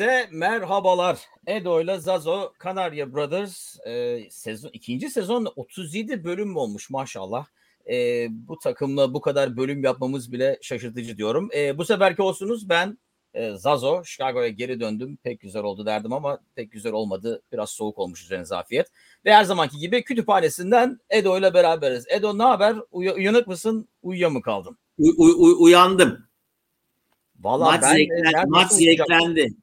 Herkese merhabalar. Edo ile Zazo Kanarya Brothers e, sezon ikinci sezon 37 bölüm olmuş maşallah. E, bu takımla bu kadar bölüm yapmamız bile şaşırtıcı diyorum. E, bu seferki olsunuz ben e, Zazo Chicago'ya geri döndüm. Pek güzel oldu derdim ama pek güzel olmadı. Biraz soğuk olmuş üzerine zafiyet. Ve her zamanki gibi kütüphanesinden Edo ile beraberiz. Edo ne haber? Uy- uyanık mısın? Uyuya mı kaldın? Uy- uy- uyandım. Vallahi maç ben de zevklen- neredeyse maç zevklendi.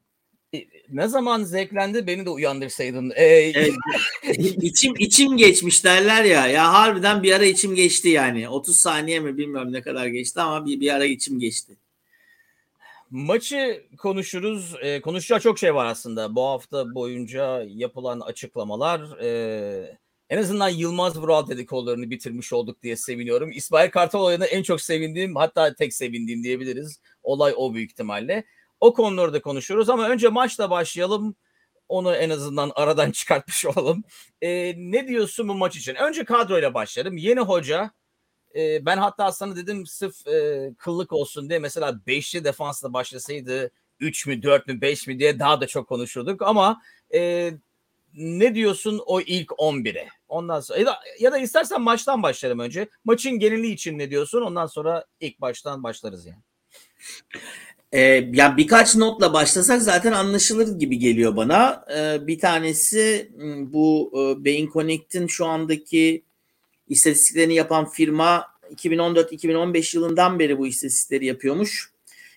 Ne zaman zevklendi beni de uyandırsaydın. Ee, Evet. içim içim geçmiş derler ya. Ya harbiden bir ara içim geçti yani. 30 saniye mi bilmiyorum ne kadar geçti ama bir, bir ara içim geçti. Maçı konuşuruz. Ee, konuşacağı çok şey var aslında. Bu hafta boyunca yapılan açıklamalar. e, en azından Yılmaz Vural dedikodularını bitirmiş olduk diye seviniyorum. İsmail Kartal olayına en çok sevindiğim hatta tek sevindiğim diyebiliriz. Olay o büyük ihtimalle. O konuları da konuşuruz ama önce maçla başlayalım. Onu en azından aradan çıkartmış olalım. Ee, ne diyorsun bu maç için? Önce kadroyla başlayalım. Yeni hoca e, ben hatta sana dedim sırf e, kıllık olsun diye mesela 5'li defansla başlasaydı 3 mü 4 mü 5 mi diye daha da çok konuşurduk ama e, ne diyorsun o ilk 11'e? Ondan sonra ya da, ya da istersen maçtan başlayalım önce. Maçın geneli için ne diyorsun? Ondan sonra ilk baştan başlarız yani. Ee, ya birkaç notla başlasak zaten anlaşılır gibi geliyor bana. Ee, bir tanesi m, bu e, Beyin Connect'in şu andaki istatistiklerini yapan firma 2014-2015 yılından beri bu istatistikleri yapıyormuş.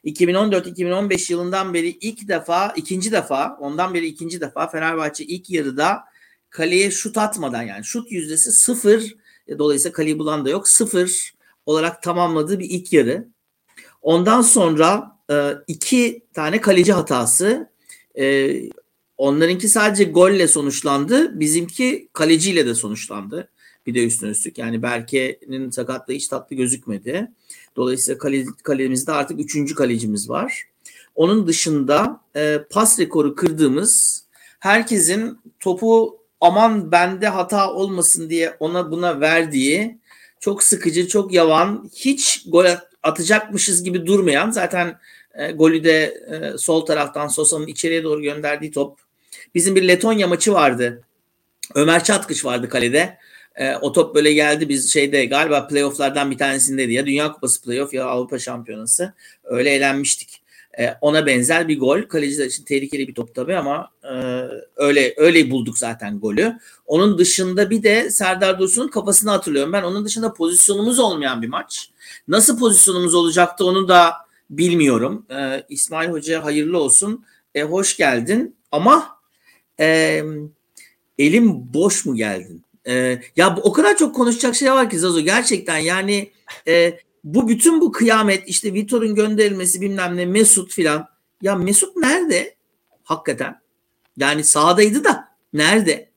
2014-2015 yılından beri ilk defa, ikinci defa, ondan beri ikinci defa Fenerbahçe ilk yarıda kaleye şut atmadan yani şut yüzdesi sıfır, e, dolayısıyla kaleyi bulan da yok, sıfır olarak tamamladığı bir ilk yarı. Ondan sonra e, iki tane kaleci hatası. E, onlarınki sadece golle sonuçlandı. Bizimki kaleciyle de sonuçlandı. Bir de üstüne üstlük. Yani Berke'nin sakatlığı hiç tatlı gözükmedi. Dolayısıyla kale, kalemizde artık üçüncü kalecimiz var. Onun dışında e, pas rekoru kırdığımız herkesin topu aman bende hata olmasın diye ona buna verdiği çok sıkıcı, çok yavan, hiç gol atacakmışız gibi durmayan zaten e, golü de e, sol taraftan Sosa'nın içeriye doğru gönderdiği top. Bizim bir Letonya maçı vardı. Ömer Çatkış vardı kalede. E, o top böyle geldi biz şeyde galiba playofflardan bir tanesindeydi. Ya Dünya Kupası playoff ya Avrupa Şampiyonası. Öyle eğlenmiştik. E, ona benzer bir gol. Kaleciler için tehlikeli bir top tabii ama e, öyle öyle bulduk zaten golü. Onun dışında bir de Serdar Dursun'un kafasını hatırlıyorum. Ben onun dışında pozisyonumuz olmayan bir maç. Nasıl pozisyonumuz olacaktı onu da bilmiyorum. E, İsmail Hoca hayırlı olsun. E, hoş geldin ama e, elim boş mu geldin? E, ya o kadar çok konuşacak şey var ki Zazo gerçekten yani e, bu bütün bu kıyamet işte Vitor'un gönderilmesi bilmem ne Mesut filan. Ya Mesut nerede? Hakikaten. Yani sahadaydı da nerede?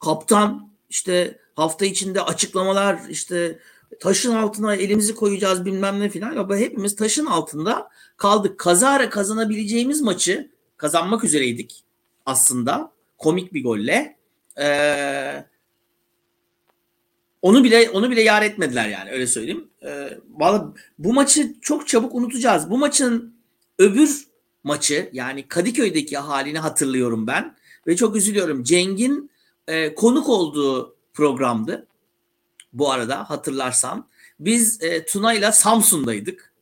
Kaptan işte hafta içinde açıklamalar işte taşın altına elimizi koyacağız bilmem ne filan. Ya hepimiz taşın altında kaldık. Kazara kazanabileceğimiz maçı kazanmak üzereydik aslında. Komik bir golle. Ee, onu bile onu bile yar etmediler yani öyle söyleyeyim. Ee, vallahi bu maçı çok çabuk unutacağız. Bu maçın öbür maçı yani Kadıköy'deki halini hatırlıyorum ben ve çok üzülüyorum. Ceng'in e, konuk olduğu programdı. Bu arada hatırlarsan biz e, Tuna ile Samsun'daydık.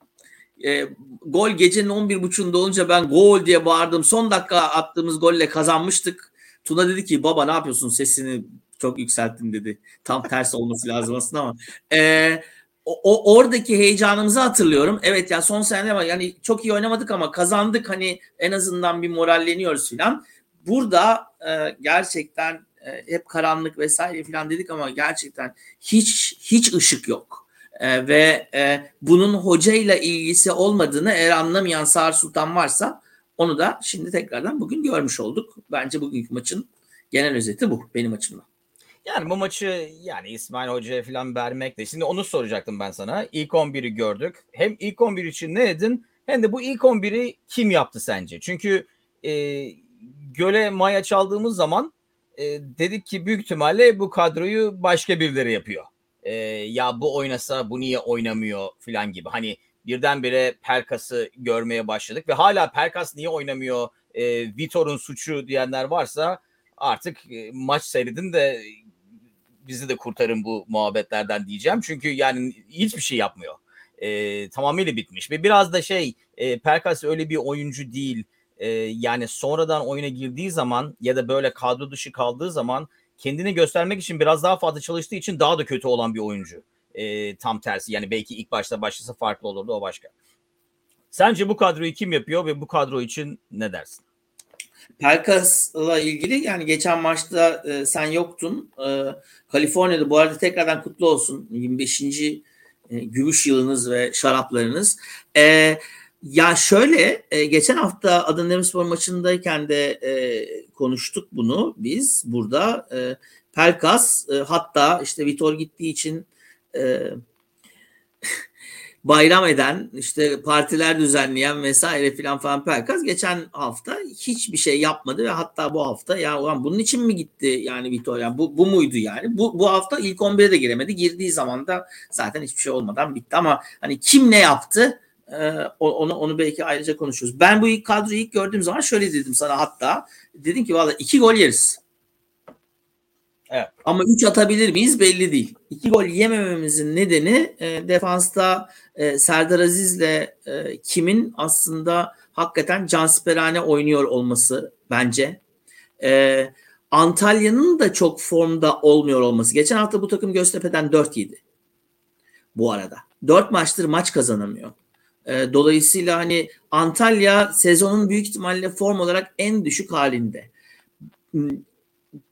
E, gol gecenin 11.30'unda olunca ben gol diye bağırdım. Son dakika attığımız golle kazanmıştık. Tuna dedi ki baba ne yapıyorsun sesini çok yükselttin dedi. Tam ters olması lazım aslında ama. E, o, o oradaki heyecanımızı hatırlıyorum. Evet ya son sene var yani çok iyi oynamadık ama kazandık hani en azından bir moralleniyoruz filan. Burada e, gerçekten e, hep karanlık vesaire filan dedik ama gerçekten hiç hiç ışık yok. E, ve e, bunun hocayla ilgisi olmadığını eğer anlamayan Sağır Sultan varsa onu da şimdi tekrardan bugün görmüş olduk. Bence bugünkü maçın genel özeti bu benim açımdan. Yani bu maçı yani İsmail Hoca'ya falan vermek de. Şimdi onu soracaktım ben sana. İlk 11'i gördük. Hem ilk 11 için ne dedin hem de bu ilk 11'i kim yaptı sence? Çünkü e, göle maya çaldığımız zaman e, dedik ki büyük ihtimalle bu kadroyu başka birileri yapıyor. E, ya bu oynasa bu niye oynamıyor falan gibi. Hani birdenbire Perkas'ı görmeye başladık ve hala Perkas niye oynamıyor e, Vitor'un suçu diyenler varsa artık e, maç seyredin de bizi de kurtarın bu muhabbetlerden diyeceğim. Çünkü yani hiçbir şey yapmıyor. E, tamamıyla bitmiş ve biraz da şey e, Perkas öyle bir oyuncu değil. E, yani sonradan oyuna girdiği zaman ya da böyle kadro dışı kaldığı zaman kendini göstermek için biraz daha fazla çalıştığı için daha da kötü olan bir oyuncu. E, tam tersi yani belki ilk başta başlasa farklı olurdu o başka. Sence bu kadroyu kim yapıyor ve bu kadro için ne dersin? Pelkas'la ilgili yani geçen maçta e, sen yoktun. E, Kaliforniya'da bu arada tekrardan kutlu olsun. 25. E, gümüş yılınız ve şaraplarınız. E, ya şöyle e, geçen hafta Adana Demirspor maçındayken de e, konuştuk bunu biz burada. E, Pelkas e, hatta işte Vitor gittiği için e, bayram eden, işte partiler düzenleyen vesaire filan falan Pelkas geçen hafta hiçbir şey yapmadı ve hatta bu hafta ya ulan bunun için mi gitti yani Vitor yani bu, bu muydu yani? Bu, bu hafta ilk 11'e de giremedi. Girdiği zaman da zaten hiçbir şey olmadan bitti ama hani kim ne yaptı ee, onu onu belki ayrıca konuşuruz. Ben bu ilk kadroyu ilk gördüğüm zaman şöyle dedim sana hatta dedim ki valla iki gol yeriz. Evet. Ama 3 atabilir miyiz belli değil. 2 gol yemememizin nedeni e, defansta e, Serdar Aziz'le e, kimin aslında hakikaten cansperane oynuyor olması bence. E, Antalya'nın da çok formda olmuyor olması. Geçen hafta bu takım Göztepe'den 4 yedi. Bu arada. 4 maçtır maç kazanamıyor. E, dolayısıyla hani Antalya sezonun büyük ihtimalle form olarak en düşük halinde.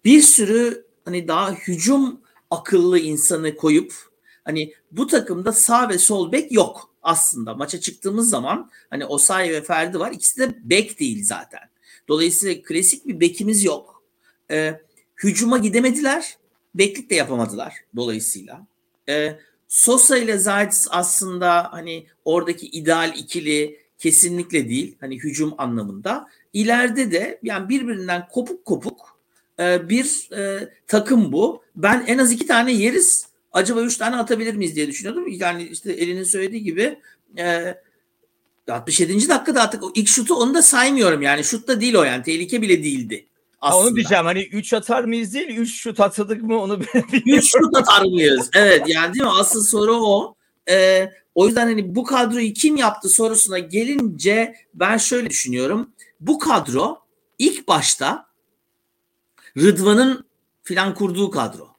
Bir sürü hani daha hücum akıllı insanı koyup hani bu takımda sağ ve sol bek yok aslında. Maça çıktığımız zaman hani Osay ve Ferdi var. İkisi de bek değil zaten. Dolayısıyla klasik bir bekimiz yok. Ee, hücuma gidemediler. Beklik de yapamadılar dolayısıyla. Ee, Sosa ile Zayt aslında hani oradaki ideal ikili kesinlikle değil. Hani hücum anlamında. İleride de yani birbirinden kopuk kopuk e, bir e, takım bu. Ben en az iki tane yeriz. Acaba üç tane atabilir miyiz diye düşünüyordum. Yani işte elinin söylediği gibi e, 67. dakikada attık. O ilk şutu onu da saymıyorum. Yani şut da değil o yani. Tehlike bile değildi. Aslında. Onu diyeceğim hani 3 atar mıyız değil 3 şut atıldık mı onu bilmiyorum. 3 şut atar mıyız? Evet yani değil mi? Asıl soru o. Ee, o yüzden hani bu kadroyu kim yaptı sorusuna gelince ben şöyle düşünüyorum. Bu kadro ilk başta Rıdvan'ın filan kurduğu kadro.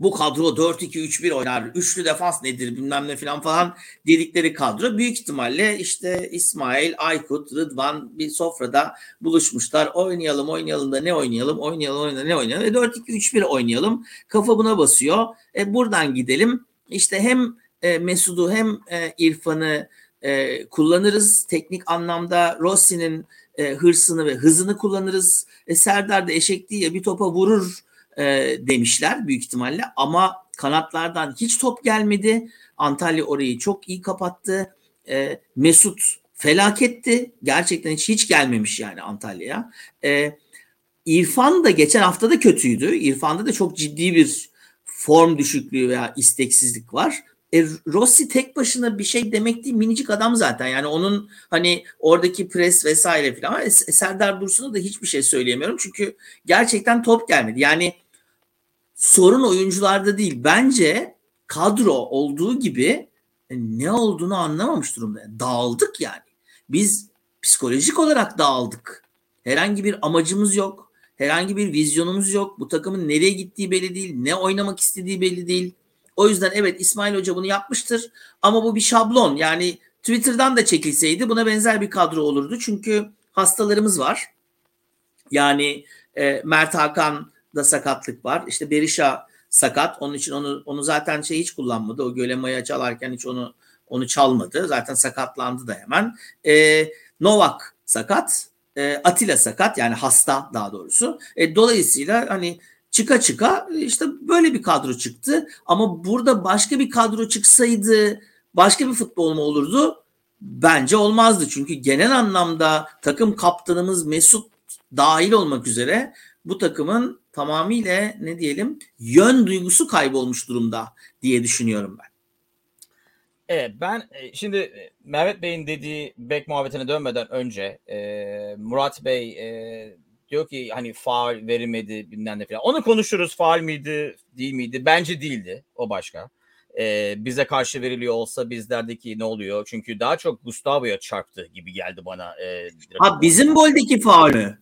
Bu kadro 4-2-3-1 oynar. Üçlü defans nedir bilmem ne filan falan dedikleri kadro. Büyük ihtimalle işte İsmail, Aykut, Rıdvan bir sofrada buluşmuşlar. Oynayalım oynayalım da ne oynayalım? Oynayalım oynayalım ne oynayalım? E 4-2-3-1 oynayalım. Kafa buna basıyor. E buradan gidelim. İşte hem e, Mesud'u hem e, İrfan'ı e, kullanırız. Teknik anlamda Rossi'nin e, hırsını ve hızını kullanırız. E, Serdar da eşek değil ya bir topa vurur e, demişler büyük ihtimalle ama kanatlardan hiç top gelmedi. Antalya orayı çok iyi kapattı. E, Mesut felaketti. Gerçekten hiç hiç gelmemiş yani Antalya'ya. E, İrfan da geçen hafta da kötüydü. İrfan'da da çok ciddi bir form düşüklüğü veya isteksizlik var. E, Rossi tek başına bir şey demek değil minicik adam zaten yani onun hani oradaki pres vesaire filan ama Serdar Dursun'a da hiçbir şey söyleyemiyorum çünkü gerçekten top gelmedi yani sorun oyuncularda değil. Bence kadro olduğu gibi e, ne olduğunu anlamamış durumda. Dağıldık yani. Biz psikolojik olarak dağıldık. Herhangi bir amacımız yok. Herhangi bir vizyonumuz yok. Bu takımın nereye gittiği belli değil ne oynamak istediği belli değil. O yüzden evet İsmail Hoca bunu yapmıştır. Ama bu bir şablon. Yani Twitter'dan da çekilseydi buna benzer bir kadro olurdu. Çünkü hastalarımız var. Yani e, Mert Hakan da sakatlık var. İşte Berisha sakat. Onun için onu onu zaten şey hiç kullanmadı. O Gölemaya çalarken hiç onu onu çalmadı. Zaten sakatlandı da hemen. E, Novak sakat. E, Atilla sakat yani hasta daha doğrusu. E, dolayısıyla hani çıka çıka işte böyle bir kadro çıktı. Ama burada başka bir kadro çıksaydı başka bir futbol mu olurdu? Bence olmazdı. Çünkü genel anlamda takım kaptanımız Mesut dahil olmak üzere bu takımın tamamıyla ne diyelim yön duygusu kaybolmuş durumda diye düşünüyorum ben. Evet ben e, şimdi e, Mehmet Bey'in dediği bek muhabbetine dönmeden önce e, Murat Bey e, diyor ki hani faal verilmedi bilmem ne falan. Onu konuşuruz faal miydi değil miydi? Bence değildi o başka. E, bize karşı veriliyor olsa biz derdik ki ne oluyor? Çünkü daha çok Gustavo'ya çarptı gibi geldi bana. E, ha bizim goldeki faul mü?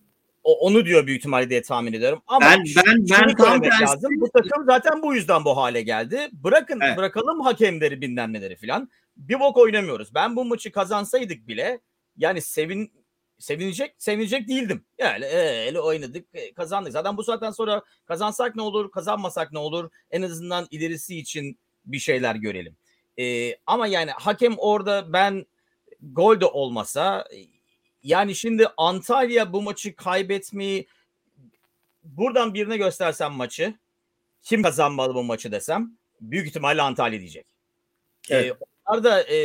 O, onu diyor büyük ihtimalle diye tahmin ediyorum. Ama ben ben ben tam tersi. lazım. Bu takım zaten bu yüzden bu hale geldi. Bırakın evet. bırakalım hakemleri bilmem neleri filan. Bir bok oynamıyoruz. Ben bu maçı kazansaydık bile yani sevin sevinecek sevinecek değildim. Yani öyle oynadık kazandık. Zaten bu saatten sonra kazansak ne olur kazanmasak ne olur en azından ilerisi için bir şeyler görelim. Ee, ama yani hakem orada ben gol de olmasa yani şimdi Antalya bu maçı kaybetmeyi buradan birine göstersem maçı kim kazanmalı bu maçı desem büyük ihtimalle Antalya diyecek. Evet. Ee, onlar da e,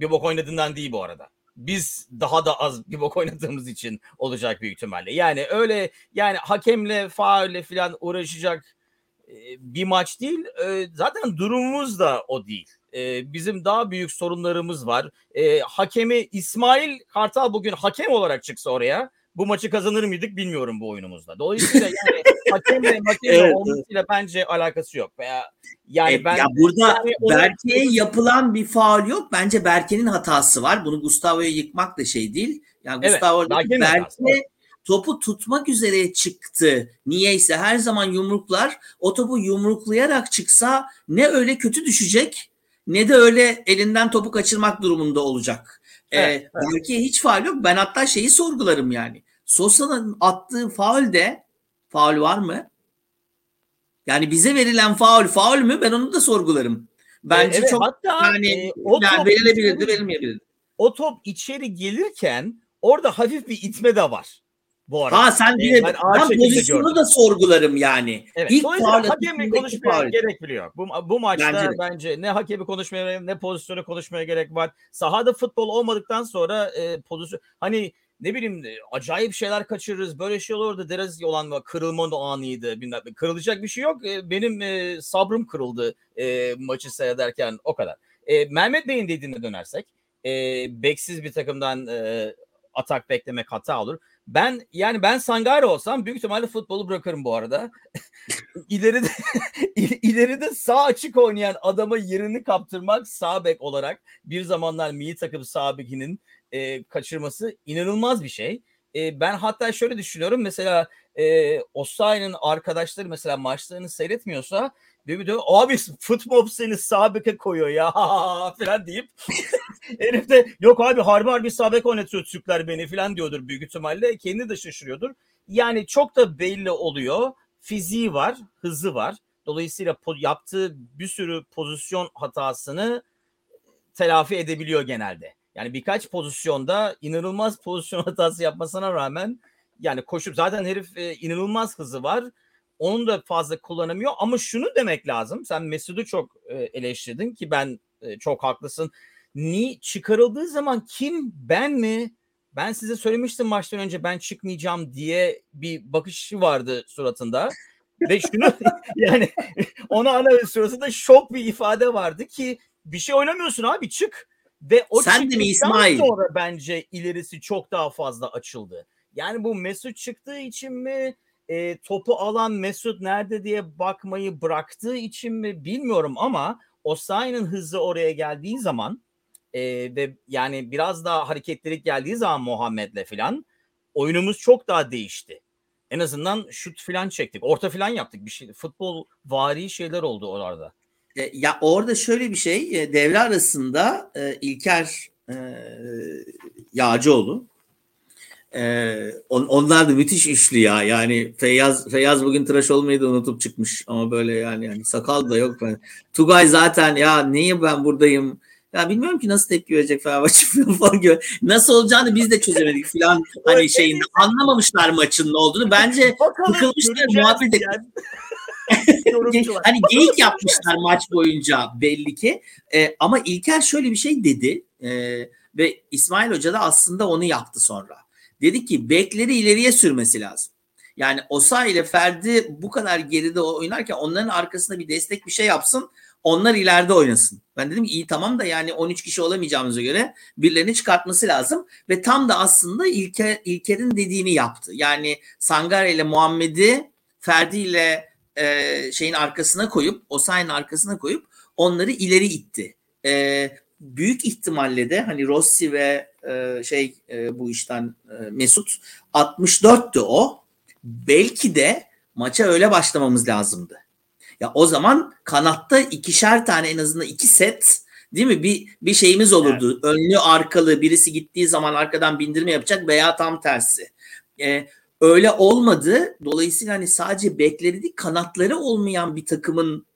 bir bok oynadığından değil bu arada. Biz daha da az bir bok oynadığımız için olacak büyük ihtimalle. Yani öyle yani hakemle faulle falan uğraşacak e, bir maç değil. E, zaten durumumuz da o değil e, bizim daha büyük sorunlarımız var. E, hakemi İsmail Kartal bugün hakem olarak çıksa oraya bu maçı kazanır mıydık bilmiyorum bu oyunumuzda. Dolayısıyla yani hakemle hakemle evet, olmasıyla evet. bence alakası yok. Veya yani e, ben ya burada yani Berke'ye onu... yapılan bir faul yok. Bence Berke'nin hatası var. Bunu Gustavo'ya yıkmak da şey değil. Yani evet, Gustavo Berke topu tutmak üzere çıktı. Niyeyse her zaman yumruklar. O topu yumruklayarak çıksa ne öyle kötü düşecek ne de öyle elinden topu kaçırmak durumunda olacak. Ee, evet, ee, evet. Belki hiç faul yok. Ben hatta şeyi sorgularım yani. Sosa'nın attığı faul de faul var mı? Yani bize verilen faul faul mü? Ben onu da sorgularım. Bence evet, çok hatta, yani, e, o yani verilebilirdi, verilmeyebilirdi. O top içeri gelirken orada hafif bir itme de var. Bu arada. Ha sen bir ben, ben pozisyonu gördüm. da sorgularım yani. Evet. İlk hakemle konuşmaya gerek bile yok. Bu, bu maçta bence, bence ne hakemi konuşmaya ne pozisyonu konuşmaya gerek var. Sahada futbol olmadıktan sonra e, pozisyon hani ne bileyim acayip şeyler kaçırırız. Böyle şey olur da deriz olan kırılma anıydı. Bilmem, kırılacak bir şey yok. E, benim e, sabrım kırıldı e, maçı seyrederken o kadar. E, Mehmet Bey'in dediğine dönersek e, beksiz bir takımdan e, atak beklemek hata olur. Ben yani ben Sangare olsam büyük ihtimalle futbolu bırakırım bu arada. ileride ileride sağ açık oynayan adama yerini kaptırmak sağ bek olarak bir zamanlar milli takım sağ bekinin e, kaçırması inanılmaz bir şey. E, ben hatta şöyle düşünüyorum mesela e, Osayi'nin arkadaşları mesela maçlarını seyretmiyorsa bir abi futbol seni sağ beke koyuyor ya falan deyip herif de yok abi harbi harbi sağ bek oynatıyor Türkler beni falan diyordur büyük ihtimalle. Kendi de şaşırıyordur. Yani çok da belli oluyor. Fiziği var, hızı var. Dolayısıyla yaptığı bir sürü pozisyon hatasını telafi edebiliyor genelde. Yani birkaç pozisyonda inanılmaz pozisyon hatası yapmasına rağmen yani koşup zaten herif e, inanılmaz hızı var onu da fazla kullanamıyor ama şunu demek lazım. Sen Mesut'u çok e, eleştirdin ki ben e, çok haklısın. Ni çıkarıldığı zaman kim ben mi? Ben size söylemiştim maçtan önce ben çıkmayacağım diye bir bakışı vardı suratında. Ve şunu yani ona ana suratında şok bir ifade vardı ki bir şey oynamıyorsun abi çık. Ve o Sen de mi İsmail? sonra bence ilerisi çok daha fazla açıldı. Yani bu Mesut çıktığı için mi? E, topu alan Mesut nerede diye bakmayı bıraktığı için mi bilmiyorum ama Osayi'nin hızı oraya geldiği zaman e, ve yani biraz daha hareketlilik geldiği zaman Muhammed'le falan oyunumuz çok daha değişti. En azından şut falan çektik. Orta falan yaptık. Bir şey futbol vari şeyler oldu orada. E, ya orada şöyle bir şey e, devre arasında e, İlker Yağcıoğlu ee, on, onlar da müthiş üçlü ya. Yani Feyyaz Feyyaz bugün tıraş olmayı da unutup çıkmış ama böyle yani yani sakal da yok ben. Tugay zaten ya niye ben buradayım? Ya bilmiyorum ki nasıl tepki verecek Fenerbahçe falan gibi. Nasıl olacağını biz de çözemedik falan hani şeyinde anlamamışlar maçın ne olduğunu. Bence sıkılmışlar muhabbet et. hani geyik yapmışlar maç boyunca belli ki. Ee, ama İlker şöyle bir şey dedi. Ee, ve İsmail Hoca da aslında onu yaptı sonra. Dedi ki bekleri ileriye sürmesi lazım. Yani Osa ile Ferdi bu kadar geride oynarken onların arkasında bir destek bir şey yapsın. Onlar ileride oynasın. Ben dedim iyi tamam da yani 13 kişi olamayacağımıza göre birilerini çıkartması lazım. Ve tam da aslında İlker, İlker'in dediğini yaptı. Yani Sangare ile Muhammed'i Ferdi ile e, şeyin arkasına koyup Osayi'nin arkasına koyup onları ileri itti. E, büyük ihtimalle de hani Rossi ve e, şey e, bu işten e, Mesut 64'tü o. Belki de maça öyle başlamamız lazımdı. Ya o zaman kanatta ikişer tane en azından iki set değil mi? Bir bir şeyimiz olurdu. Evet. Önlü arkalı birisi gittiği zaman arkadan bindirme yapacak veya tam tersi. Ee, öyle olmadı. Dolayısıyla hani sadece bekleri değil kanatları olmayan bir takımın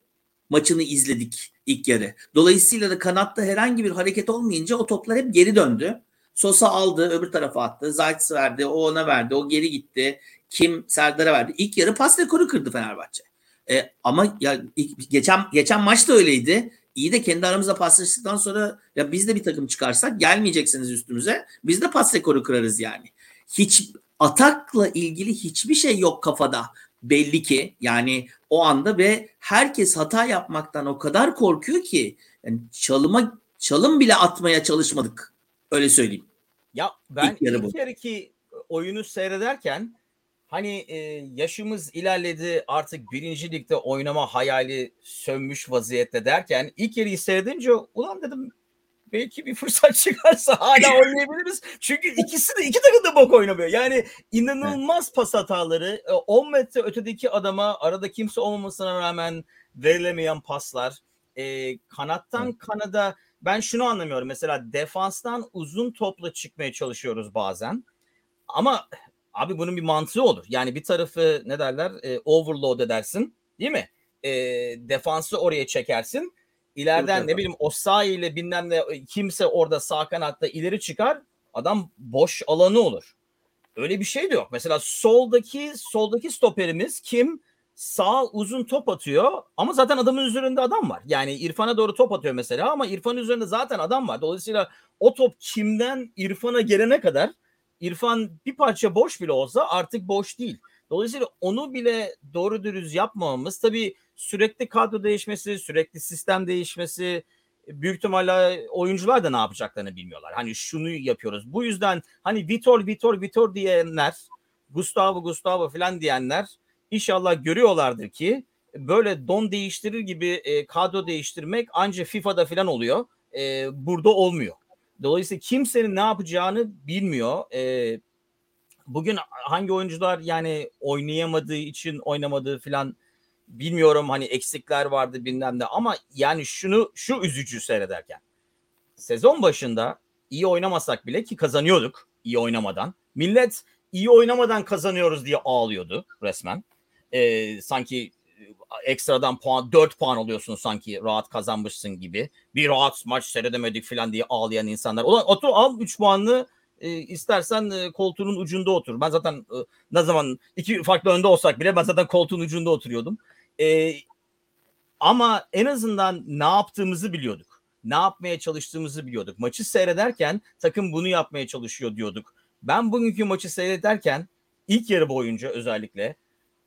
maçını izledik ilk yarı. Dolayısıyla da kanatta herhangi bir hareket olmayınca o toplar hep geri döndü. Sosa aldı, öbür tarafa attı. Zayt's verdi, o ona verdi, o geri gitti. Kim Serdar'a verdi. İlk yarı pas rekoru kırdı Fenerbahçe. E, ama ya geçen geçen maç da öyleydi. İyi de kendi aramızda paslaştıktan sonra ya biz de bir takım çıkarsak gelmeyeceksiniz üstümüze. Biz de pas rekoru kırarız yani. Hiç atakla ilgili hiçbir şey yok kafada belli ki yani o anda ve herkes hata yapmaktan o kadar korkuyor ki yani çalıma çalım bile atmaya çalışmadık. Öyle söyleyeyim. Ya ben ilk, ilk yarı ki oyunu seyrederken hani e, yaşımız ilerledi artık birinci ligde oynama hayali sönmüş vaziyette derken ilk yarıyı seyredince ulan dedim belki bir fırsat çıkarsa hala oynayabiliriz. Çünkü ikisi de iki takım da bok oynamıyor. Yani inanılmaz pas hataları. 10 e, metre ötedeki adama arada kimse olmamasına rağmen verilemeyen paslar. E, kanattan kanada ben şunu anlamıyorum. Mesela defanstan uzun topla çıkmaya çalışıyoruz bazen. Ama abi bunun bir mantığı olur. Yani bir tarafı ne derler? E, overload edersin. Değil mi? E, defansı oraya çekersin İleriden ne bileyim Osayi ile bilmem ne kimse orada sağ kanatta ileri çıkar. Adam boş alanı olur. Öyle bir şey de yok. Mesela soldaki soldaki stoperimiz kim? Sağ uzun top atıyor ama zaten adamın üzerinde adam var. Yani İrfan'a doğru top atıyor mesela ama İrfan'ın üzerinde zaten adam var. Dolayısıyla o top kimden İrfan'a gelene kadar İrfan bir parça boş bile olsa artık boş değil. Dolayısıyla onu bile doğru dürüst yapmamamız tabii sürekli kadro değişmesi, sürekli sistem değişmesi büyük ihtimalle oyuncular da ne yapacaklarını bilmiyorlar. Hani şunu yapıyoruz. Bu yüzden hani Vitor, Vitor, Vitor diyenler, Gustavo, Gustavo falan diyenler inşallah görüyorlardır ki böyle don değiştirir gibi e, kadro değiştirmek ancak FIFA'da falan oluyor. E, burada olmuyor. Dolayısıyla kimsenin ne yapacağını bilmiyor. E, bugün hangi oyuncular yani oynayamadığı için oynamadığı falan bilmiyorum hani eksikler vardı bilmem ne ama yani şunu şu üzücü seyrederken sezon başında iyi oynamasak bile ki kazanıyorduk iyi oynamadan. Millet iyi oynamadan kazanıyoruz diye ağlıyordu resmen. Ee, sanki ekstradan puan 4 puan oluyorsun sanki rahat kazanmışsın gibi. Bir rahat maç seyredemedik falan diye ağlayan insanlar. Ulan otur al 3 puanlı e, istersen e, koltuğunun ucunda otur. Ben zaten e, ne zaman iki farklı önde olsak bile ben zaten koltuğun ucunda oturuyordum. E, ama en azından ne yaptığımızı biliyorduk. Ne yapmaya çalıştığımızı biliyorduk. Maçı seyrederken takım bunu yapmaya çalışıyor diyorduk. Ben bugünkü maçı seyrederken ilk yarı boyunca özellikle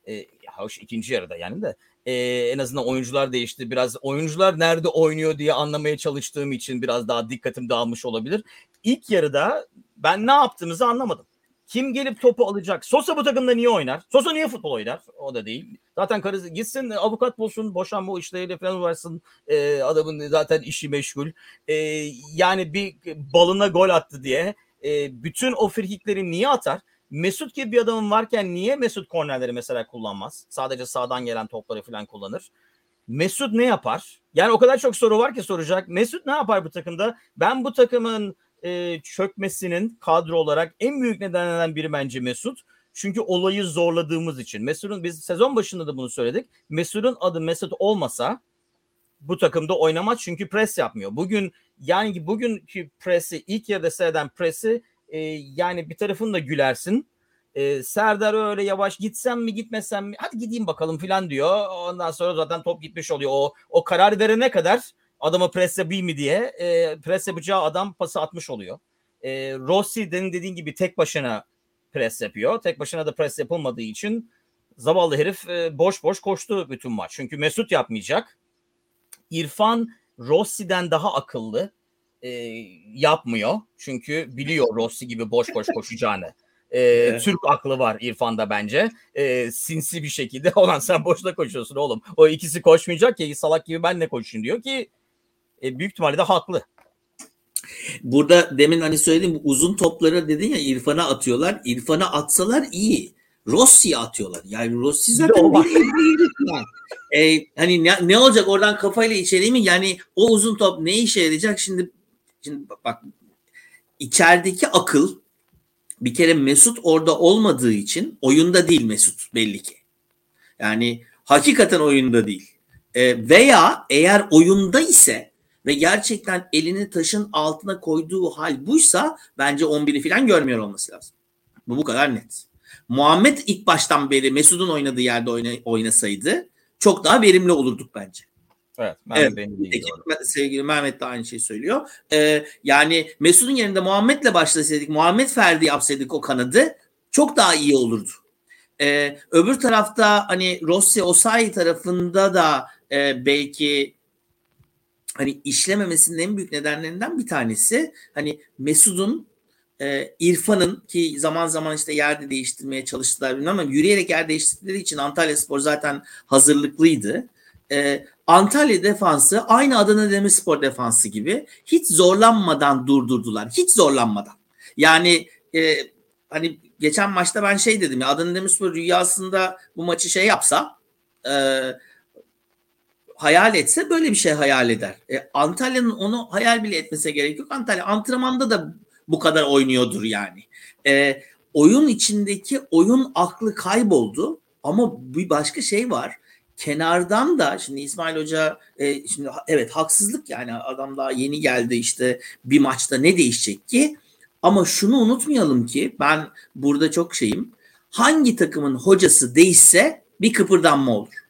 e, hoş ikinci yarıda yani de e, en azından oyuncular değişti. Biraz oyuncular nerede oynuyor diye anlamaya çalıştığım için biraz daha dikkatim dağılmış olabilir. İlk yarıda ben ne yaptığımızı anlamadım. Kim gelip topu alacak? Sosa bu takımda niye oynar? Sosa niye futbol oynar? O da değil. Zaten karısı gitsin avukat bulsun, boşanma işleriyle falan uğraşsın. Ee, adamın zaten işi meşgul. Ee, yani bir balına gol attı diye e, bütün o frikikleri niye atar? Mesut gibi bir adamın varken niye Mesut kornerleri mesela kullanmaz? Sadece sağdan gelen topları falan kullanır. Mesut ne yapar? Yani o kadar çok soru var ki soracak. Mesut ne yapar bu takımda? Ben bu takımın e, çökmesinin kadro olarak en büyük nedenlerden biri bence Mesut. Çünkü olayı zorladığımız için. Mesut'un biz sezon başında da bunu söyledik. Mesut'un adı Mesut olmasa bu takımda oynamaz çünkü pres yapmıyor. Bugün yani bugünkü presi ilk yarıda seyreden presi e, yani bir tarafını da gülersin. E, Serdar öyle yavaş gitsem mi gitmesem mi hadi gideyim bakalım filan diyor. Ondan sonra zaten top gitmiş oluyor. O, o karar verene kadar adama pres yapayım mı diye e, pres yapacağı adam pası atmış oluyor. E, Rossi dediğin, dediğin gibi tek başına pres yapıyor. Tek başına da pres yapılmadığı için zavallı herif e, boş boş koştu bütün maç. Çünkü Mesut yapmayacak. İrfan Rossi'den daha akıllı. E, yapmıyor. Çünkü biliyor Rossi gibi boş boş koşacağını. E, evet. Türk aklı var İrfan'da bence. E, sinsi bir şekilde olan sen boşta koşuyorsun oğlum. O ikisi koşmayacak ki salak gibi ben ne koşayım diyor ki e, büyük ihtimalle de haklı. Burada demin hani söylediğim uzun topları dedin ya İrfan'a atıyorlar. İrfan'a atsalar iyi. Rossi'ye atıyorlar. Yani Rossi zaten bir ee, hani ne, ne olacak oradan kafayla içeriği mi? Yani o uzun top ne işe yarayacak? Şimdi şimdi bak içerideki akıl bir kere Mesut orada olmadığı için oyunda değil Mesut belli ki. Yani hakikaten oyunda değil. Ee, veya eğer oyunda ise ve gerçekten elini taşın altına koyduğu hal buysa bence 11'i falan görmüyor olması lazım. Bu bu kadar net. Muhammed ilk baştan beri Mesut'un oynadığı yerde oyna, oynasaydı çok daha verimli olurduk bence. Evet, Mehmet evet, sevgili Mehmet de aynı şeyi söylüyor. Ee, yani Mesut'un yerinde Muhammed'le başlasaydık, Muhammed Ferdi yapsaydık o kanadı çok daha iyi olurdu. Ee, öbür tarafta hani Rossi Osayi tarafında da e, belki hani işlememesinin en büyük nedenlerinden bir tanesi hani Mesut'un e, İrfan'ın ki zaman zaman işte yerde değiştirmeye çalıştılar bilmem ama yürüyerek yer değiştirdikleri için Antalya Spor zaten hazırlıklıydı. E, Antalya defansı aynı Adana Demirspor defansı gibi hiç zorlanmadan durdurdular. Hiç zorlanmadan. Yani e, hani geçen maçta ben şey dedim ya Adana Demirspor rüyasında bu maçı şey yapsa e, hayal etse böyle bir şey hayal eder. E, Antalya'nın onu hayal bile etmese gerek yok. Antalya antrenmanda da bu kadar oynuyordur yani. E, oyun içindeki oyun aklı kayboldu ama bir başka şey var. Kenardan da şimdi İsmail Hoca e, şimdi evet haksızlık yani adam daha yeni geldi işte bir maçta ne değişecek ki? Ama şunu unutmayalım ki ben burada çok şeyim. Hangi takımın hocası değişse bir kıpırdanma olur.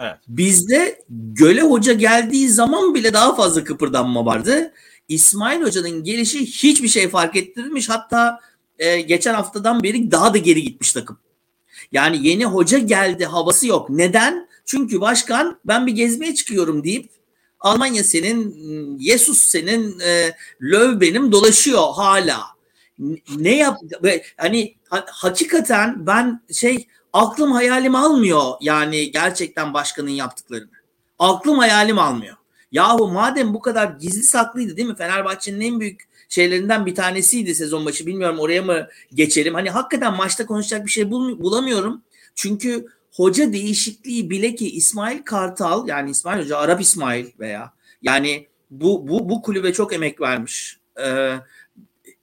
Evet. Bizde Göle Hoca geldiği zaman bile daha fazla kıpırdanma vardı. İsmail Hoca'nın gelişi hiçbir şey fark ettirmiş. Hatta e, geçen haftadan beri daha da geri gitmiş takım. Yani yeni hoca geldi havası yok. Neden? Çünkü başkan ben bir gezmeye çıkıyorum deyip Almanya senin, Yesus senin, e, Löw benim dolaşıyor hala. Ne yap? Hani ha, hakikaten ben şey aklım hayalim almıyor yani gerçekten başkanın yaptıklarını. Aklım hayalim almıyor. Yahu madem bu kadar gizli saklıydı değil mi? Fenerbahçe'nin en büyük şeylerinden bir tanesiydi sezon başı. Bilmiyorum oraya mı geçelim? Hani hakikaten maçta konuşacak bir şey bul- bulamıyorum. Çünkü hoca değişikliği bile ki İsmail Kartal yani İsmail Hoca Arap İsmail veya yani bu bu bu kulübe çok emek vermiş. Ee,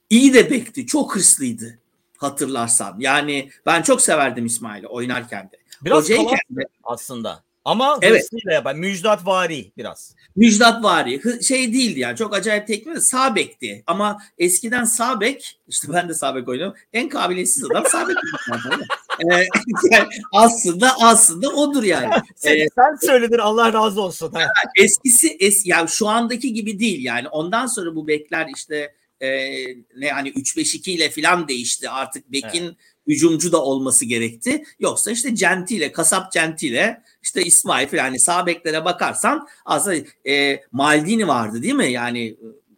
iyi de bekti. Çok hırslıydı hatırlarsan. Yani ben çok severdim İsmail'i oynarken de. Biraz Hocayken de, aslında. Ama evet. hırsıyla yapan. Müjdat Vari biraz. Müjdat Vari. Şey değildi yani. Çok acayip tekme de sağ bekti. Ama eskiden sağ bek işte ben de sağ bek oynuyorum. En kabiliyetsiz adam sağ bek. ee, yani aslında aslında odur yani. Sen, ee, sen söyledin Allah razı olsun. Ha. Eskisi es, yani şu andaki gibi değil yani. Ondan sonra bu bekler işte e, ne hani 3-5-2 ile falan değişti. Artık bekin evet hücumcu da olması gerekti. Yoksa işte Centi'yle, Kasap Centi'yle işte İsmail falan yani sağ beklere bakarsan aslında e, Maldini vardı değil mi? Yani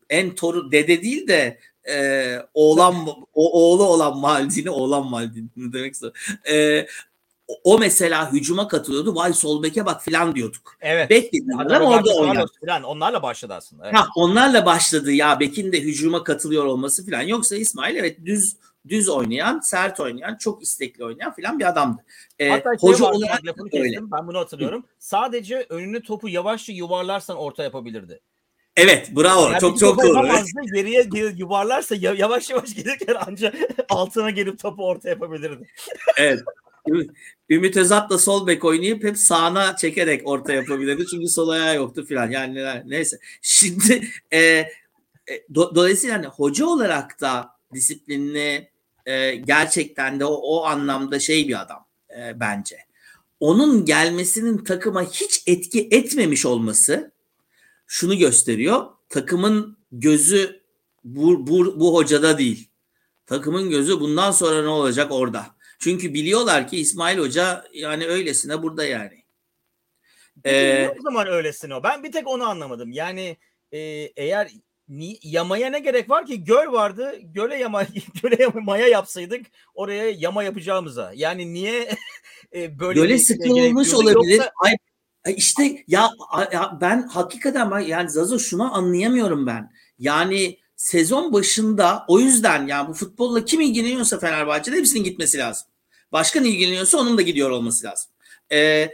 en toru dede değil de e, oğlan o, oğlu olan Maldini oğlan Maldini demek istiyorum. E, o mesela hücuma katılıyordu. Vay sol beke bak filan diyorduk. Evet. Bek adam orada oynadı. Falan. Onlarla başladı aslında. Evet. Ha, onlarla başladı ya Bek'in de hücuma katılıyor olması filan. Yoksa İsmail evet düz düz oynayan, sert oynayan, çok istekli oynayan filan bir adamdı. Ee, Hatta şey hoca olarak lafını kestim, ben bunu hatırlıyorum. Sadece önüne topu yavaşça yuvarlarsan orta yapabilirdi. Evet bravo yani çok çok doğru. Geriye yuvarlarsa yavaş yavaş gelirken anca altına gelip topu orta yapabilirdi. evet. Ümit Özat da sol bek oynayıp hep sağına çekerek orta yapabilirdi. Çünkü sol ayağı yoktu filan. Yani neyse. Şimdi e, e, do, dolayısıyla hani hoca olarak da disiplinli e, gerçekten de o, o anlamda şey bir adam e, bence. Onun gelmesinin takıma hiç etki etmemiş olması şunu gösteriyor. Takımın gözü bu, bu, bu hocada değil. Takımın gözü bundan sonra ne olacak orada. Çünkü biliyorlar ki İsmail Hoca yani öylesine burada yani. Ee, o zaman öylesine o. Ben bir tek onu anlamadım. Yani e, eğer ni, yamaya ne gerek var ki? Göl vardı. Göle yama göle yama, maya yapsaydık oraya yama yapacağımıza. Yani niye e, böyle Göle sıkılmış olabilir. Yoksa... Ay, işte ya, ya ben hakikaten yani Zazo şunu anlayamıyorum ben. Yani sezon başında o yüzden yani bu futbolla kim ilgileniyorsa Fenerbahçe'de hepsinin gitmesi lazım. Başkan ilgileniyorsa onun da gidiyor olması lazım. Ee,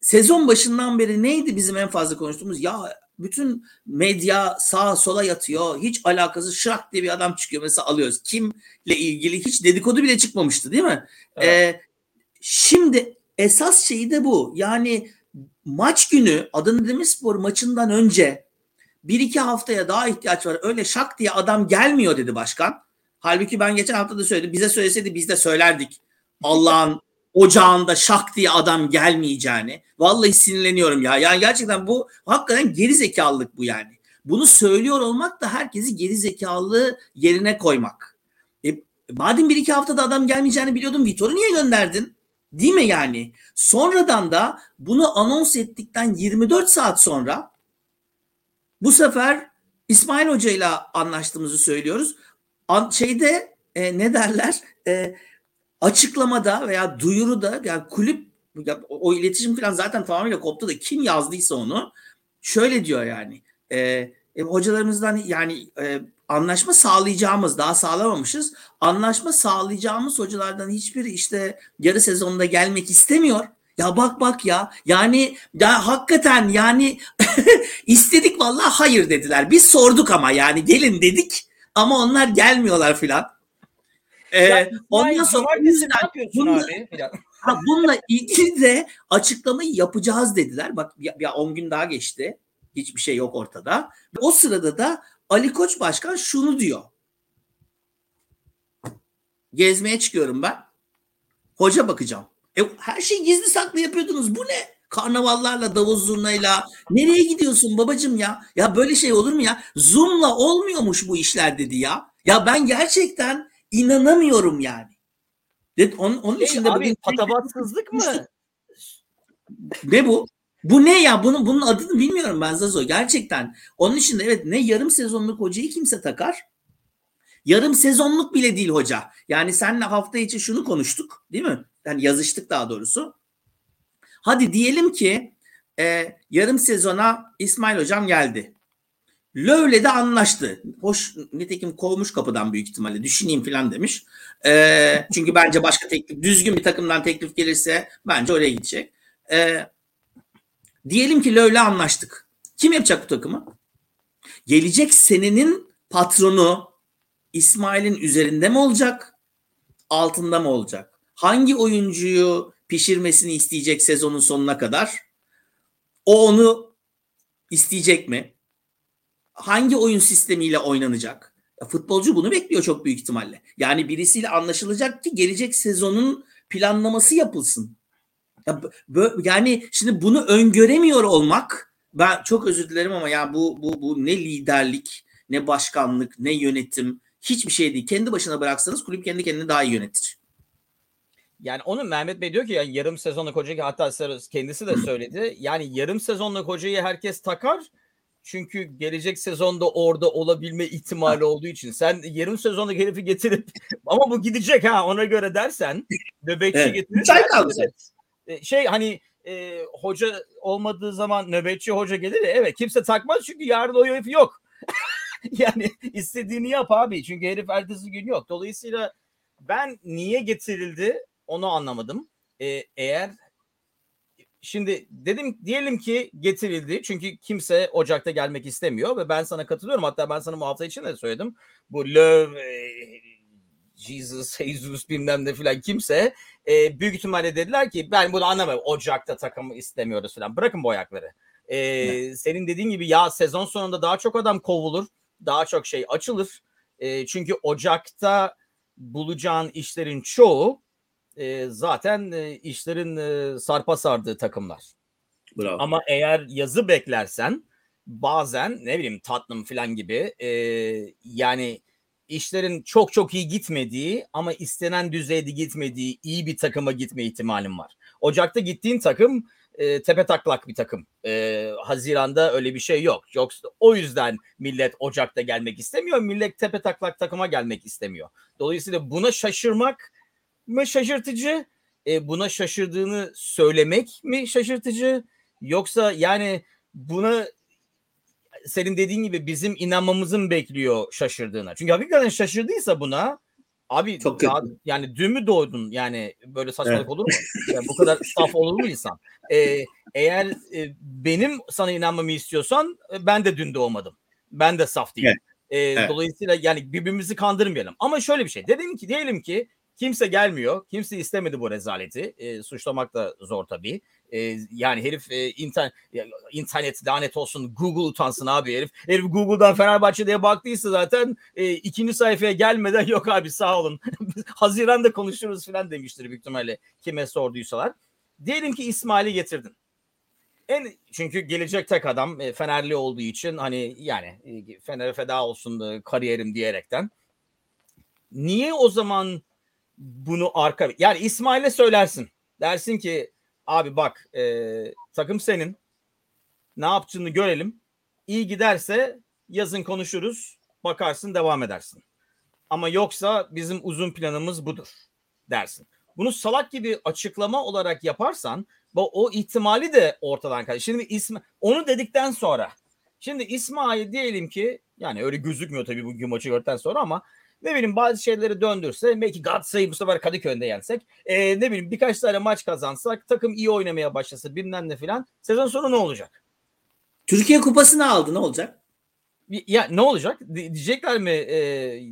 sezon başından beri neydi bizim en fazla konuştuğumuz? Ya bütün medya sağa sola yatıyor. Hiç alakası şak diye bir adam çıkıyor mesela alıyoruz. Kimle ilgili hiç dedikodu bile çıkmamıştı değil mi? Evet. Ee, şimdi esas şeyi de bu. Yani maç günü Adana Demirspor maçından önce bir iki haftaya daha ihtiyaç var. Öyle şak diye adam gelmiyor dedi başkan. Halbuki ben geçen hafta da söyledim. Bize söyleseydi biz de söylerdik. Allah'ın ocağında şak diye adam gelmeyeceğini. Vallahi sinirleniyorum ya. Yani gerçekten bu hakikaten geri zekalılık bu yani. Bunu söylüyor olmak da herkesi geri zekalı yerine koymak. E, madem bir iki haftada adam gelmeyeceğini biliyordun Vitor'u niye gönderdin? Değil mi yani? Sonradan da bunu anons ettikten 24 saat sonra bu sefer İsmail Hoca ile anlaştığımızı söylüyoruz. An, şeyde e, ne derler? E, açıklamada veya duyuruda yani kulüp ya, o iletişim falan zaten tamamıyla koptu da kim yazdıysa onu şöyle diyor yani e, e, hocalarımızdan yani e, anlaşma sağlayacağımız daha sağlamamışız anlaşma sağlayacağımız hocalardan hiçbiri işte yarı sezonda gelmek istemiyor. Ya bak bak ya yani ya hakikaten yani istedik vallahi hayır dediler. Biz sorduk ama yani gelin dedik ama onlar gelmiyorlar filan. Ee, ondan sonra yüzden, bununla, ha, bununla ilgili de açıklamayı yapacağız dediler. Bak ya 10 gün daha geçti. Hiçbir şey yok ortada. O sırada da Ali Koç Başkan şunu diyor. Gezmeye çıkıyorum ben. Hoca bakacağım. E, her şeyi gizli saklı yapıyordunuz. Bu ne? Karnavallarla, davul zurnayla. Nereye gidiyorsun babacım ya? Ya böyle şey olur mu ya? Zoom'la olmuyormuş bu işler dedi ya. Ya ben gerçekten inanamıyorum yani. Onun, onun için de bugün patavatsızlık mı? Ne bu? Bu ne ya? Bunun bunun adını bilmiyorum ben Zazo gerçekten. Onun için de evet ne yarım sezonluk hocayı kimse takar. Yarım sezonluk bile değil hoca. Yani senle hafta içi şunu konuştuk değil mi? Yani yazıştık daha doğrusu. Hadi diyelim ki e, yarım sezona İsmail hocam geldi. Löv'le de anlaştı. Hoş nitekim kovmuş kapıdan büyük ihtimalle düşüneyim falan demiş. E, çünkü bence başka teklif düzgün bir takımdan teklif gelirse bence oraya gidecek. E, diyelim ki Löv'le anlaştık. Kim yapacak bu takımı? Gelecek senenin patronu İsmail'in üzerinde mi olacak? Altında mı olacak? Hangi oyuncuyu pişirmesini isteyecek sezonun sonuna kadar? O onu isteyecek mi? Hangi oyun sistemiyle oynanacak? Ya futbolcu bunu bekliyor çok büyük ihtimalle. Yani birisiyle anlaşılacak ki gelecek sezonun planlaması yapılsın. Ya, yani şimdi bunu öngöremiyor olmak ben çok özür dilerim ama ya bu bu bu ne liderlik, ne başkanlık, ne yönetim hiçbir şey değil. Kendi başına bıraksanız kulüp kendi kendini daha iyi yönetir. Yani onun Mehmet Bey diyor ki yani yarım sezonluk hocayı hatta kendisi de söyledi. Yani yarım sezonluk hocayı herkes takar çünkü gelecek sezonda orada olabilme ihtimali olduğu için sen yarım sezonda herifi getirip ama bu gidecek ha ona göre dersen nöbetçi evet. getirirsen evet. E, şey hani e, hoca olmadığı zaman nöbetçi hoca gelir ya evet kimse takmaz çünkü yarın o herif yok. yani istediğini yap abi çünkü herif ertesi gün yok. Dolayısıyla ben niye getirildi onu anlamadım. Ee, eğer Şimdi dedim diyelim ki getirildi çünkü kimse Ocak'ta gelmek istemiyor ve ben sana katılıyorum. Hatta ben sana bu hafta için de söyledim. Bu Löw, e, Jesus, Jesus bilmem ne filan kimse e, büyük ihtimalle dediler ki ben bunu anlamıyorum. Ocak'ta takımı istemiyoruz filan. Bırakın bu ayakları. E, senin dediğin gibi ya sezon sonunda daha çok adam kovulur. Daha çok şey açılır. E, çünkü Ocak'ta bulacağın işlerin çoğu e, zaten e, işlerin e, sarpa sardığı takımlar. Bravo. Ama eğer yazı beklersen bazen ne bileyim Tottenham falan gibi e, yani işlerin çok çok iyi gitmediği ama istenen düzeyde gitmediği iyi bir takıma gitme ihtimalim var. Ocak'ta gittiğin takım e, tepe taklak bir takım. E, Haziran'da öyle bir şey yok. Yoksa o yüzden millet Ocak'ta gelmek istemiyor. Millet tepe taklak takıma gelmek istemiyor. Dolayısıyla buna şaşırmak mı şaşırtıcı? E, buna şaşırdığını söylemek mi şaşırtıcı? Yoksa yani buna senin dediğin gibi bizim inanmamızın bekliyor şaşırdığına. Çünkü hakikaten şaşırdıysa buna abi Çok daha, yani dün mü doğdun yani böyle saçmalık evet. olur mu? Yani bu kadar saf olur mu insan? Ee, eğer e, benim sana inanmamı istiyorsan e, ben de dün doğmadım. Ben de saf değilim. Evet. Ee, evet. Dolayısıyla yani birbirimizi kandırmayalım. Ama şöyle bir şey. Dedim ki diyelim ki kimse gelmiyor. Kimse istemedi bu rezaleti. E, suçlamak da zor tabii. E, yani herif e, internet, internet lanet olsun Google utansın abi herif. Herif Google'dan Fenerbahçe diye baktıysa zaten e, ikinci sayfaya gelmeden yok abi sağ olun. Haziran'da konuşuruz falan demiştir büyük ihtimalle kime sorduysalar. Diyelim ki İsmail'i getirdin. En çünkü gelecek tek adam e, Fenerli olduğu için hani yani e, Fener'e feda olsun e, kariyerim diyerekten. Niye o zaman bunu arka yani İsmail'e söylersin. Dersin ki abi bak e, takım senin. Ne yaptığını görelim. İyi giderse yazın konuşuruz. Bakarsın devam edersin. Ama yoksa bizim uzun planımız budur dersin. Bunu salak gibi açıklama olarak yaparsan o ihtimali de ortadan kalır. Şimdi ismi onu dedikten sonra şimdi İsmail diyelim ki yani öyle gözükmüyor tabii bugün maçı gördükten sonra ama ne bileyim bazı şeyleri döndürse belki Galatasaray'ı bu sefer Kadıköy'de yensek e, ne bileyim birkaç tane maç kazansak takım iyi oynamaya başlasa bilmem ne filan sezon sonu ne olacak? Türkiye kupasını aldı ne olacak? Ya ne olacak? Diyecekler mi e,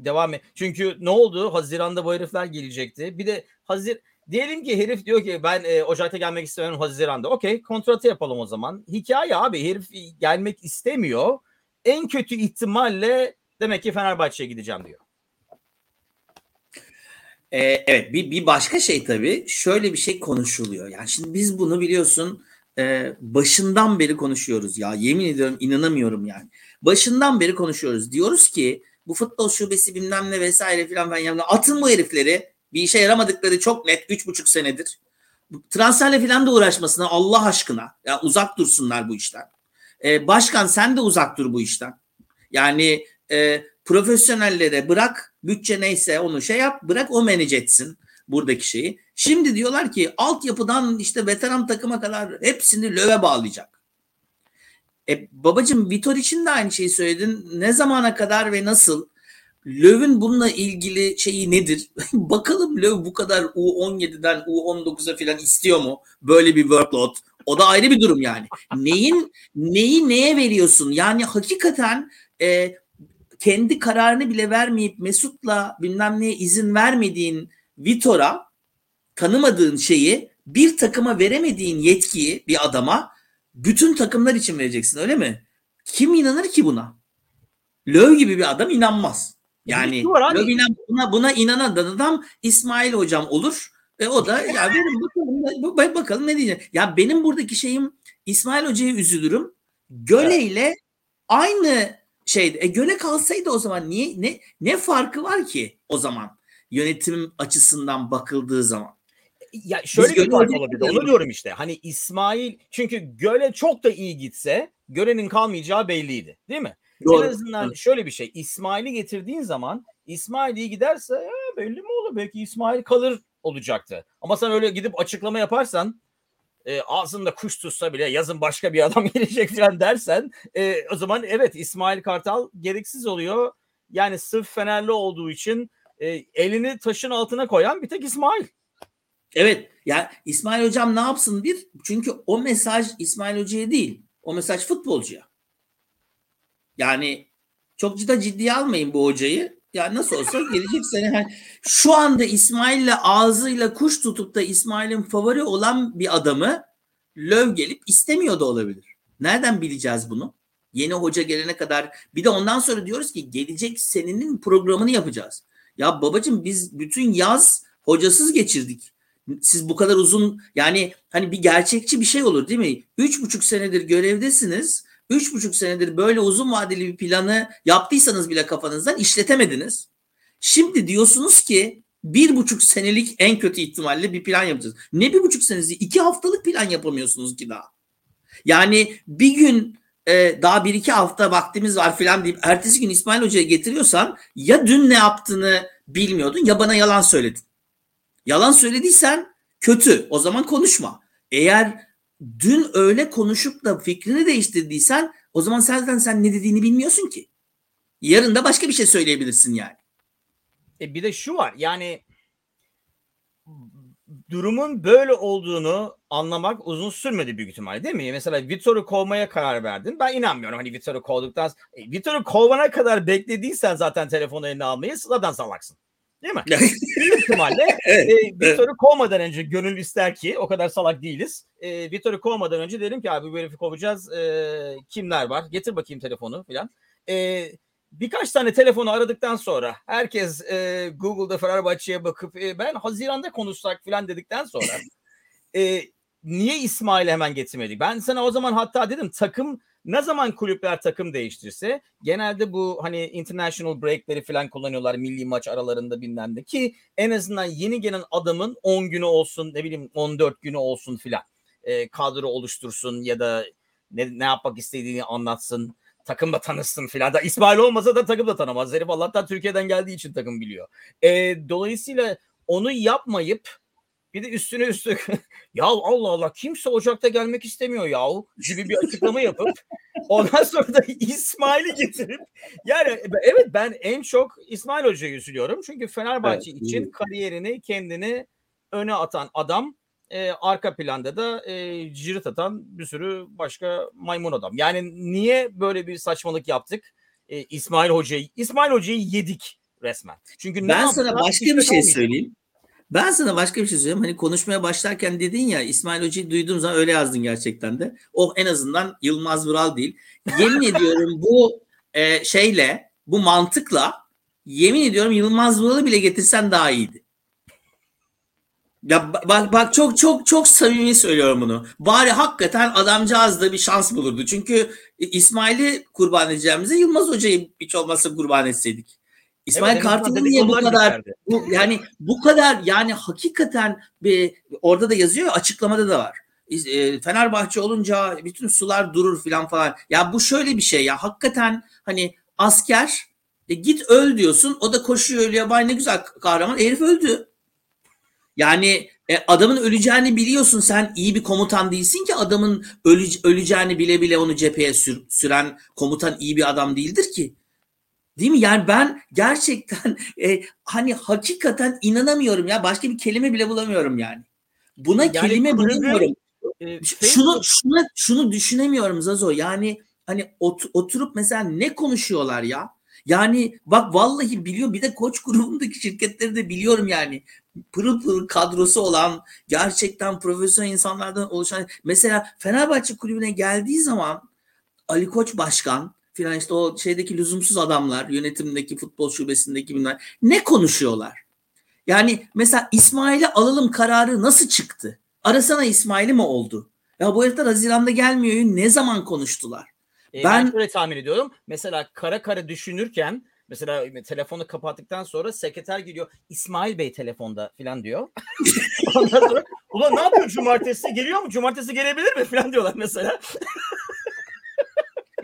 devam et? Çünkü ne oldu? Haziran'da bu herifler gelecekti. Bir de Hazir diyelim ki herif diyor ki ben e, Ocak'ta gelmek istemiyorum Haziran'da. Okey kontratı yapalım o zaman. Hikaye abi herif gelmek istemiyor. En kötü ihtimalle demek ki Fenerbahçe'ye gideceğim diyor. Ee, evet bir, bir başka şey tabii şöyle bir şey konuşuluyor. Yani şimdi biz bunu biliyorsun e, başından beri konuşuyoruz ya yemin ediyorum inanamıyorum yani. Başından beri konuşuyoruz. Diyoruz ki bu futbol şubesi bilmem ne vesaire filan ben yani atın bu herifleri bir işe yaramadıkları çok net üç buçuk senedir. Transferle filan da uğraşmasına Allah aşkına ya uzak dursunlar bu işten. Ee, başkan sen de uzak dur bu işten. Yani e, profesyonellere bırak bütçe neyse onu şey yap bırak o manage etsin buradaki şeyi. Şimdi diyorlar ki altyapıdan işte veteran takıma kadar hepsini löve bağlayacak. E babacım Vitor için de aynı şeyi söyledin. Ne zamana kadar ve nasıl? Löw'ün bununla ilgili şeyi nedir? Bakalım Löw bu kadar U17'den U19'a falan istiyor mu? Böyle bir workload. O da ayrı bir durum yani. Neyin neyi neye veriyorsun? Yani hakikaten e, kendi kararını bile vermeyip Mesut'la bilmem neye izin vermediğin Vitor'a tanımadığın şeyi bir takıma veremediğin yetkiyi bir adama bütün takımlar için vereceksin öyle mi? Kim inanır ki buna? Löw gibi bir adam inanmaz. Yani Löw inan, buna, buna inanan adam İsmail hocam olur ve o da ya verin bakalım, bakalım ne diyecek. Ya benim buradaki şeyim İsmail hocaya üzülürüm. Göle ile aynı şeydi. E göle kalsaydı o zaman niye ne ne farkı var ki o zaman yönetim açısından bakıldığı zaman? Ya şöyle Biz bir fark olabilir. Onu diyorum işte. Hani İsmail çünkü göle çok da iyi gitse görenin kalmayacağı belliydi. Değil mi? Doğru. En azından şöyle bir şey. İsmail'i getirdiğin zaman İsmail iyi giderse ya belli mi olur? Belki İsmail kalır olacaktı. Ama sen öyle gidip açıklama yaparsan e, ağzında kuş tutsa bile yazın başka bir adam gelecek falan dersen e, o zaman evet İsmail Kartal gereksiz oluyor. Yani sırf Fenerli olduğu için e, elini taşın altına koyan bir tek İsmail. Evet ya İsmail hocam ne yapsın bir çünkü o mesaj İsmail hocaya değil o mesaj futbolcuya. Yani çok ciddi ciddiye almayın bu hocayı. Ya nasıl olsa gelecek sene hani şu anda İsmail'le ağzıyla kuş tutup da İsmail'in favori olan bir adamı Löv gelip istemiyor da olabilir. Nereden bileceğiz bunu? Yeni hoca gelene kadar bir de ondan sonra diyoruz ki gelecek senenin programını yapacağız. Ya babacım biz bütün yaz hocasız geçirdik. Siz bu kadar uzun yani hani bir gerçekçi bir şey olur değil mi? Üç buçuk senedir görevdesiniz üç buçuk senedir böyle uzun vadeli bir planı yaptıysanız bile kafanızdan işletemediniz. Şimdi diyorsunuz ki bir buçuk senelik en kötü ihtimalle bir plan yapacağız. Ne bir buçuk senesi? iki haftalık plan yapamıyorsunuz ki daha. Yani bir gün e, daha bir iki hafta vaktimiz var filan deyip ertesi gün İsmail Hoca'ya getiriyorsan ya dün ne yaptığını bilmiyordun ya bana yalan söyledin. Yalan söylediysen kötü o zaman konuşma. Eğer dün öyle konuşup da fikrini değiştirdiysen o zaman zaten sen ne dediğini bilmiyorsun ki. Yarın da başka bir şey söyleyebilirsin yani. E bir de şu var yani durumun böyle olduğunu anlamak uzun sürmedi büyük ihtimalle değil mi? Mesela Vitor'u kovmaya karar verdin. Ben inanmıyorum hani Vitor'u kovduktan e, Vitor'u kovana kadar beklediysen zaten telefonu eline almayı zaten salaksın. Değil mi? büyük ihtimalle evet, e, Vitor'u kovmadan önce gönül ister ki o kadar salak değiliz. E, Vitor'u kovmadan önce dedim ki abi bu herifi kovacağız. E, kimler var? Getir bakayım telefonu filan. E, birkaç tane telefonu aradıktan sonra herkes e, Google'da Fenerbahçe'ye bakıp e, ben Haziran'da konuşsak falan dedikten sonra e, niye İsmail'i hemen getirmedik? Ben sana o zaman hatta dedim takım ne zaman kulüpler takım değiştirse genelde bu hani international break'leri falan kullanıyorlar milli maç aralarında bilmem de ki en azından yeni gelen adamın 10 günü olsun ne bileyim 14 günü olsun filan e, kadro oluştursun ya da ne, ne yapmak istediğini anlatsın takımla tanışsın filan. Da İsmail olmasa da takım da tanımaz. Herif Allah'tan Türkiye'den geldiği için takım biliyor. E, dolayısıyla onu yapmayıp bir de üstüne üstlük ya Allah Allah kimse Ocak'ta gelmek istemiyor ya gibi bir açıklama yapıp ondan sonra da İsmail'i getirip yani evet ben en çok İsmail Hoca'yı üzülüyorum. Çünkü Fenerbahçe evet, için kariyerini kendini öne atan adam e, arka planda da e, cirit atan bir sürü başka maymun adam. Yani niye böyle bir saçmalık yaptık? E, İsmail Hoca'yı İsmail Hoca'yı yedik resmen. Çünkü ben sana başka bir şey söyleyeyim. Ben sana başka bir şey söyleyeyim. Hani konuşmaya başlarken dedin ya İsmail Hoca'yı duyduğum zaman öyle yazdın gerçekten de. O en azından Yılmaz Vural değil. Yemin ediyorum bu e, şeyle bu mantıkla yemin ediyorum Yılmaz Vural'ı bile getirsen daha iyiydi. Ya bak bak çok çok çok samimi söylüyorum bunu. Bari hakikaten adamcağız da bir şans bulurdu. Çünkü İsmail'i kurban edeceğimize Yılmaz Hoca'yı hiç olmazsa kurban etseydik. İsmail evet, Kartal'ın niye bu kadar bu, yani bu kadar yani hakikaten bir orada da yazıyor açıklamada da var. E, Fenerbahçe olunca bütün sular durur filan falan. Ya bu şöyle bir şey ya hakikaten hani asker e, git öl diyorsun o da koşuyor ölüyor vay ne güzel kahraman herif öldü. Yani e, adamın öleceğini biliyorsun sen iyi bir komutan değilsin ki adamın öle, öleceğini bile bile onu cepheye sür, süren komutan iyi bir adam değildir ki. Değil mi? Yani ben gerçekten e, hani hakikaten inanamıyorum ya. Başka bir kelime bile bulamıyorum yani. Buna yani kelime bulamıyorum. E, şunu şunu şunu düşünemiyorum Zazo. Yani hani ot, oturup mesela ne konuşuyorlar ya? Yani bak vallahi biliyor bir de koç grubundaki şirketleri de biliyorum yani. Pırıl pırıl kadrosu olan gerçekten profesyonel insanlardan oluşan mesela Fenerbahçe kulübüne geldiği zaman Ali Koç başkan filan işte o şeydeki lüzumsuz adamlar yönetimdeki futbol şubesindeki bunlar ne konuşuyorlar? Yani mesela İsmail'i alalım kararı nasıl çıktı? Arasana İsmail'i mi oldu? Ya bu herifler Haziran'da gelmiyor. Ne zaman konuştular? E, ben, ben şöyle tahmin ediyorum. Mesela kara kara düşünürken mesela telefonu kapattıktan sonra sekreter geliyor. İsmail Bey telefonda falan diyor. Ondan sonra ulan ne yapıyor cumartesi? Geliyor mu? Cumartesi gelebilir mi falan diyorlar mesela.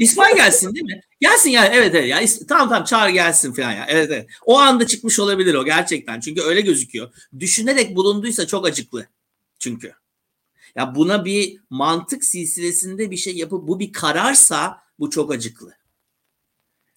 İsmail gelsin değil mi? Gelsin yani evet evet. Ya, tamam tamam çağır gelsin falan ya. Evet evet. O anda çıkmış olabilir o gerçekten. Çünkü öyle gözüküyor. Düşünerek bulunduysa çok acıklı. Çünkü. Ya buna bir mantık silsilesinde bir şey yapıp bu bir kararsa bu çok acıklı.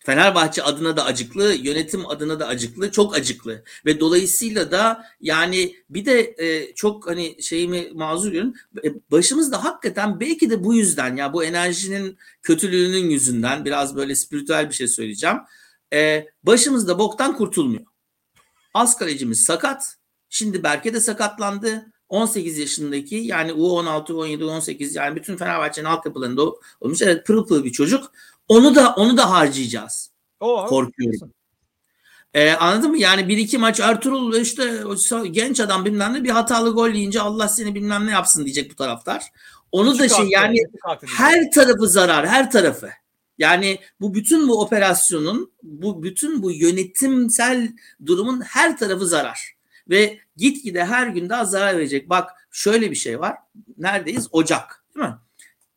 Fenerbahçe adına da acıklı, yönetim adına da acıklı, çok acıklı ve dolayısıyla da yani bir de e, çok hani şeyimi mazur görün e, başımızda hakikaten belki de bu yüzden ya bu enerjinin kötülüğünün yüzünden biraz böyle spiritüel bir şey söyleyeceğim. E, başımızda boktan kurtulmuyor. Az kalecimiz sakat. Şimdi Berke de sakatlandı. 18 yaşındaki yani U16, 17, 18 yani bütün Fenerbahçe'nin altyapılarında olmuş. Evet pırıl pırıl bir çocuk. Onu da onu da harcayacağız. O, Korkuyorum. Ee, anladın mı? Yani bir iki maç Ertuğrul işte genç adam bilmem ne bir hatalı gol yiyince Allah seni bilmem ne yapsın diyecek bu taraftar. Onu Hiç da şey yani her tarafı zarar her tarafı. Yani bu bütün bu operasyonun, bu bütün bu yönetimsel durumun her tarafı zarar. Ve gitgide her gün daha zarar verecek. Bak şöyle bir şey var. Neredeyiz? Ocak değil mi?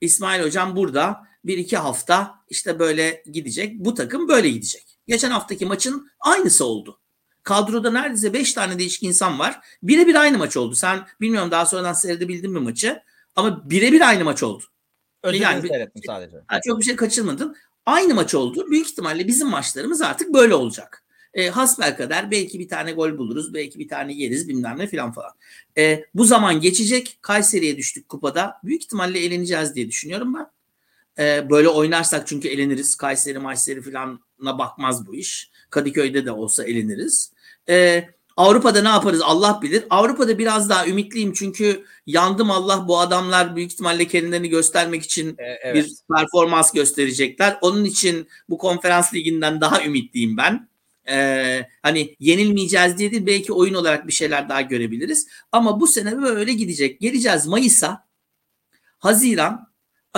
İsmail hocam burada bir iki hafta işte böyle gidecek. Bu takım böyle gidecek. Geçen haftaki maçın aynısı oldu. Kadroda neredeyse 5 tane değişik insan var. Birebir aynı maç oldu. Sen bilmiyorum daha sonradan seyredebildin mi maçı? Ama birebir aynı maç oldu. Özellikle yani, seyrettim sadece. Çok bir şey kaçırmadın. Aynı maç oldu. Büyük ihtimalle bizim maçlarımız artık böyle olacak. E, hasbel kadar belki bir tane gol buluruz. Belki bir tane yeriz bilmem ne filan falan. E, bu zaman geçecek. Kayseri'ye düştük kupada. Büyük ihtimalle eleneceğiz diye düşünüyorum ben. E, böyle oynarsak çünkü eleniriz. Kayseri maçları filanla bakmaz bu iş. Kadıköy'de de olsa eleniriz. E, Avrupa'da ne yaparız Allah bilir. Avrupa'da biraz daha ümitliyim çünkü yandım Allah bu adamlar büyük ihtimalle kendilerini göstermek için e, evet. bir performans gösterecekler. Onun için bu konferans liginden daha ümitliyim ben. Ee, hani yenilmeyeceğiz diye değil belki oyun olarak bir şeyler daha görebiliriz. Ama bu sene böyle gidecek. Geleceğiz Mayıs'a, Haziran,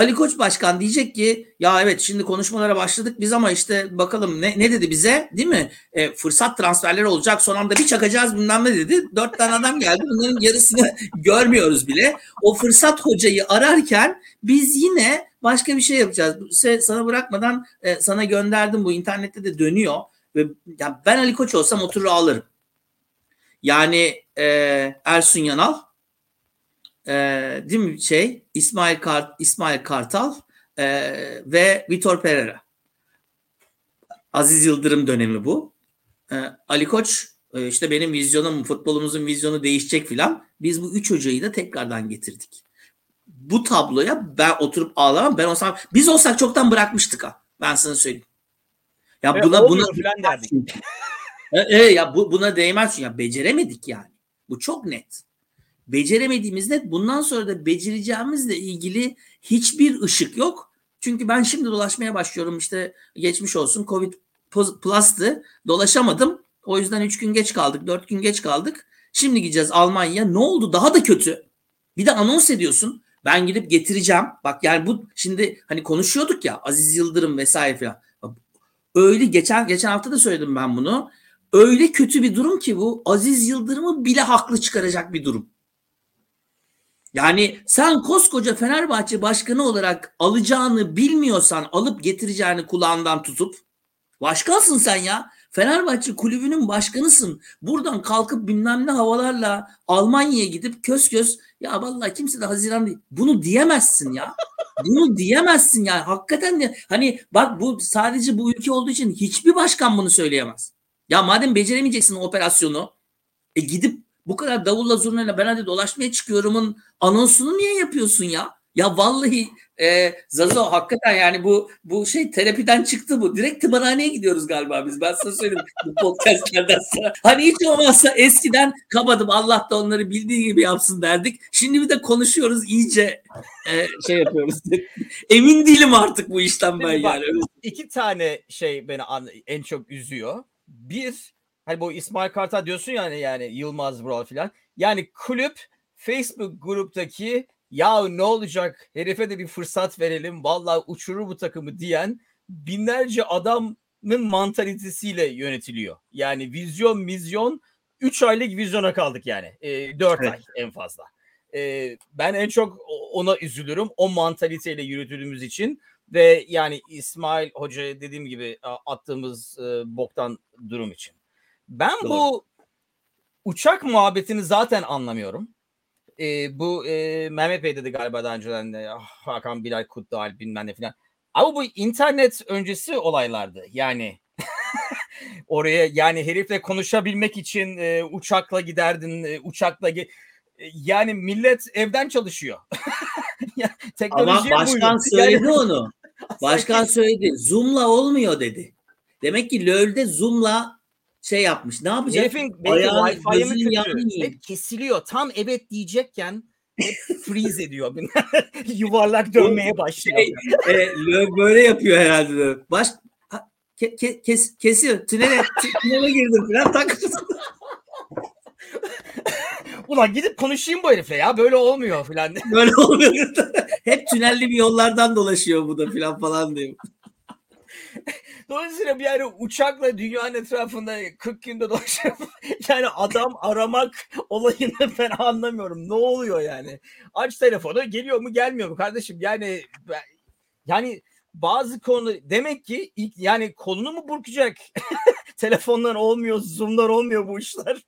Ali Koç Başkan diyecek ki ya evet şimdi konuşmalara başladık biz ama işte bakalım ne, ne dedi bize değil mi? E, fırsat transferleri olacak son anda bir çakacağız bilmem ne dedi. Dört tane adam geldi bunların yarısını görmüyoruz bile. O fırsat hocayı ararken biz yine başka bir şey yapacağız. Sana bırakmadan e, sana gönderdim bu internette de dönüyor. Ve ya ben Ali Koç olsam oturur alırım. Yani e, Ersun Yanal e, değil mi şey İsmail Kart İsmail Kartal e, ve Vitor Pereira. Aziz Yıldırım dönemi bu. E, Ali Koç e, işte benim vizyonum futbolumuzun vizyonu değişecek filan. Biz bu üç hocayı da tekrardan getirdik. Bu tabloya ben oturup ağlamam. Ben olsam biz olsak çoktan bırakmıştık ha. Ben sana söyleyeyim. Ya Ve buna buna falan derdik. e, e, ya bu, buna değmez ya beceremedik yani. Bu çok net beceremediğimizde bundan sonra da becereceğimizle ilgili hiçbir ışık yok. Çünkü ben şimdi dolaşmaya başlıyorum işte geçmiş olsun Covid Plus'tı dolaşamadım. O yüzden 3 gün geç kaldık 4 gün geç kaldık. Şimdi gideceğiz Almanya ne oldu daha da kötü. Bir de anons ediyorsun ben gidip getireceğim. Bak yani bu şimdi hani konuşuyorduk ya Aziz Yıldırım vesaire falan. Öyle geçen geçen hafta da söyledim ben bunu. Öyle kötü bir durum ki bu Aziz Yıldırım'ı bile haklı çıkaracak bir durum. Yani sen koskoca Fenerbahçe başkanı olarak alacağını bilmiyorsan alıp getireceğini kulağından tutup başkansın sen ya. Fenerbahçe kulübünün başkanısın. Buradan kalkıp bilmem ne havalarla Almanya'ya gidip kös kös ya vallahi kimse de Haziran değil. Bunu diyemezsin ya. Bunu diyemezsin ya. Hakikaten de hani bak bu sadece bu ülke olduğu için hiçbir başkan bunu söyleyemez. Ya madem beceremeyeceksin operasyonu e gidip bu kadar davulla zurnayla ben hadi dolaşmaya çıkıyorumun anonsunu niye yapıyorsun ya? Ya vallahi e, Zazo hakikaten yani bu bu şey terapiden çıktı bu. Direkt tımarhaneye gidiyoruz galiba biz. Ben sana söyleyeyim bu podcastlerden sonra. Hani hiç olmazsa eskiden kapadım Allah da onları bildiği gibi yapsın derdik. Şimdi bir de konuşuyoruz iyice e, şey yapıyoruz. Emin değilim artık bu işten ben Bak, yani. İki tane şey beni en çok üzüyor. Bir Hani bu İsmail Kartal diyorsun yani yani Yılmaz Vural filan. Yani kulüp Facebook gruptaki ya ne olacak herife de bir fırsat verelim vallahi uçurur bu takımı diyen binlerce adamın mantalitesiyle yönetiliyor. Yani vizyon vizyon 3 aylık vizyona kaldık yani. E, 4 evet. ay en fazla. E, ben en çok ona üzülürüm. O mantaliteyle yürütüldüğümüz için ve yani İsmail Hoca dediğim gibi attığımız e, boktan durum için. Ben Doğru. bu uçak muhabbetini zaten anlamıyorum. Ee, bu e, Mehmet Bey dedi galiba daha önceden de ah, Hakan Bilal Kutlual bilmem ne filan. Ama bu internet öncesi olaylardı. Yani oraya yani herifle konuşabilmek için e, uçakla giderdin, e, uçakla ge- e, yani millet evden çalışıyor. Ama başkan buydu. söyledi yani, onu. Başkan söyledi. Zoom'la olmuyor dedi. Demek ki LoL'de Zoom'la şey yapmış. Ne yapacak? Herifin Wi-Fi'yi Hep kesiliyor. Tam evet diyecekken hep freeze ediyor. Yuvarlak dönmeye başlıyor. Şey, e, böyle yapıyor herhalde. Baş ke, ke, kes, kesiyor. Tünele, tünele girdim falan tak. Ulan gidip konuşayım bu herifle ya. Böyle olmuyor falan. Böyle olmuyor. Hep tünelli bir yollardan dolaşıyor bu da falan falan diyor. Dolayısıyla bir yani uçakla dünyanın etrafında 40 günde dolaşıp yani adam aramak olayını ben anlamıyorum. Ne oluyor yani? Aç telefonu geliyor mu gelmiyor mu kardeşim? Yani yani bazı konu demek ki ilk yani kolunu mu burkacak? Telefonlar olmuyor, zoomlar olmuyor bu işler.